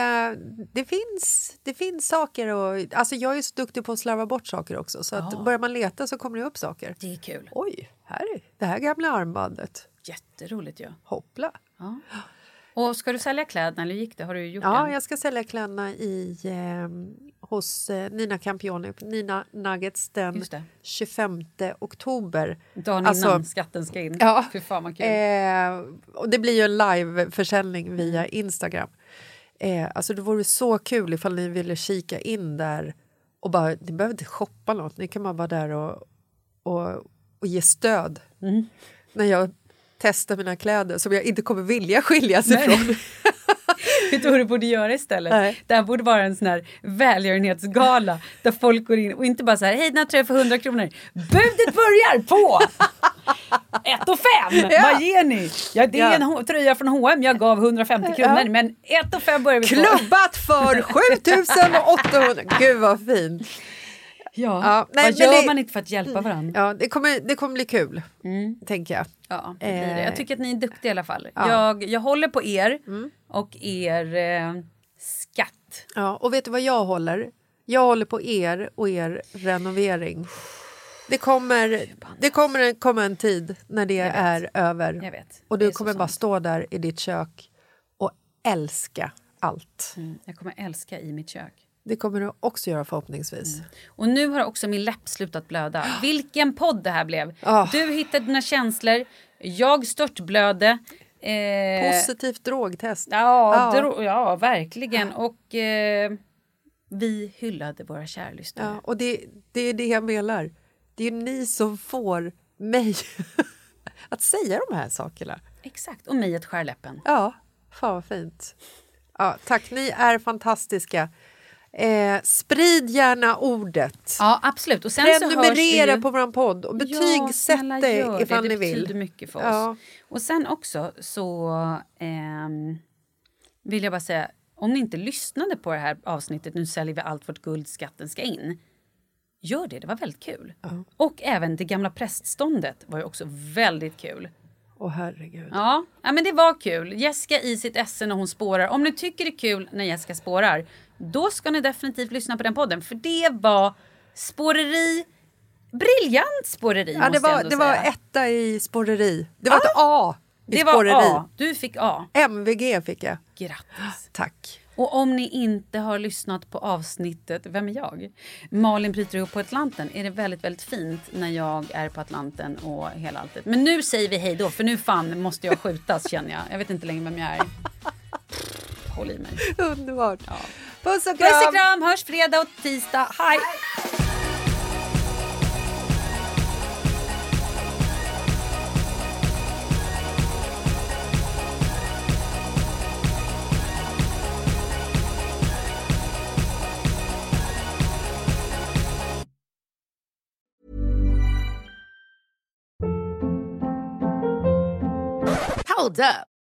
det, finns, det finns saker och alltså jag är så duktig på att slarva bort saker också så att börjar man leta så kommer det upp saker. Det är kul. Oj, här är det här gamla armbandet. Jätteroligt ju. Ja. Hoppla. Och ska du sälja kläderna eller gick det? Har du gjort Ja, det? jag ska sälja kläderna i, eh, hos Nina Campioni, Nina Nuggets den Just det. 25 oktober. Dagen Alltså- innan skatten ska in. Ja. Fy fan vad kul. Eh, och det blir ju en liveförsäljning via Instagram. Eh, alltså det vore så kul ifall ni ville kika in där och bara, ni behöver inte shoppa något, ni kan bara vara där och, och, och ge stöd. Mm. När jag testar mina kläder som jag inte kommer vilja skiljas ifrån. Vet du vad du borde göra istället? Nej. Det här borde vara en sån här välgörenhetsgala där folk går in och inte bara så här, hej den här tröjan för 100 kronor. Budet börjar på 1 och 5. Ja. Vad ger ni? Ja, det är Ja. en tröja från H&M jag gav 150 kronor Ja. men 1 och 5 börjar vi på. Klubbat för 7800! Gud vad fint! Ja. Ja, nej, vad gör det- man inte för att hjälpa varandra? Ja, det kommer, det kommer bli kul, Mm. tänker jag. Ja, det blir det. Eh. Jag tycker att ni är duktiga i alla fall. Ja. Jag, jag håller på er och er eh, skatt. Ja, och vet du vad jag håller? Jag håller på er och er renovering. Det kommer, det kommer en- komma en tid när det är över. Vet. Och du kommer bara sant. stå där i ditt kök och älska allt. Mm, jag kommer älska i mitt kök. Det kommer du också göra förhoppningsvis. Mm. Och nu har också min läpp slutat blöda. Vilken podd det här blev! Ah. Du hittade dina känslor, jag störtblödde. Eh, Positivt drogtest. Ja, Ja. dro- ja, verkligen. Och eh, vi hyllade våra kära lyssnare. Ja, och det, det är det jag menar. Det är ni som får mig att säga de här sakerna. Exakt, och mig att skära läppen. Ja, fan vad fint. Ja, tack, ni är fantastiska. Eh, sprid gärna ordet. Ja, absolut. Och sen Prenumerera ju... på vår podd och betygsätt Ja, det gör ifall det. ni Det vill. betyder mycket för oss. Ja. Och sen också så ehm, vill jag bara säga, om ni inte lyssnade på det här avsnittet Nu säljer vi allt vårt guld, skatten ska in. Gör det, det var väldigt kul. Och även det gamla prästståndet var ju också väldigt kul. Åh herregud. Ja, ja men det var kul. Jessica i sitt esse när hon spårar. Om ni tycker det är kul när Jessica spårar, då ska ni definitivt lyssna på den podden. För det var spåreri, briljant spåreri Ja, det var, det var säga. etta i spåreri. Det var ett A i Det var spåreri. A. Du fick A. MVG fick jag. Grattis. Tack. Och om ni inte har lyssnat på avsnittet Vem är jag? Malin bryter ihop på Atlanten är det väldigt, väldigt fint när jag är på Atlanten och hela alltet. Men nu säger vi hej då, för nu fan måste jag skjutas känner jag. Jag vet inte längre vem jag är. Håll i mig. Underbart. Ja. Puss och Puss och kram! kram, hörs fredag och tisdag. Hej! Hold up.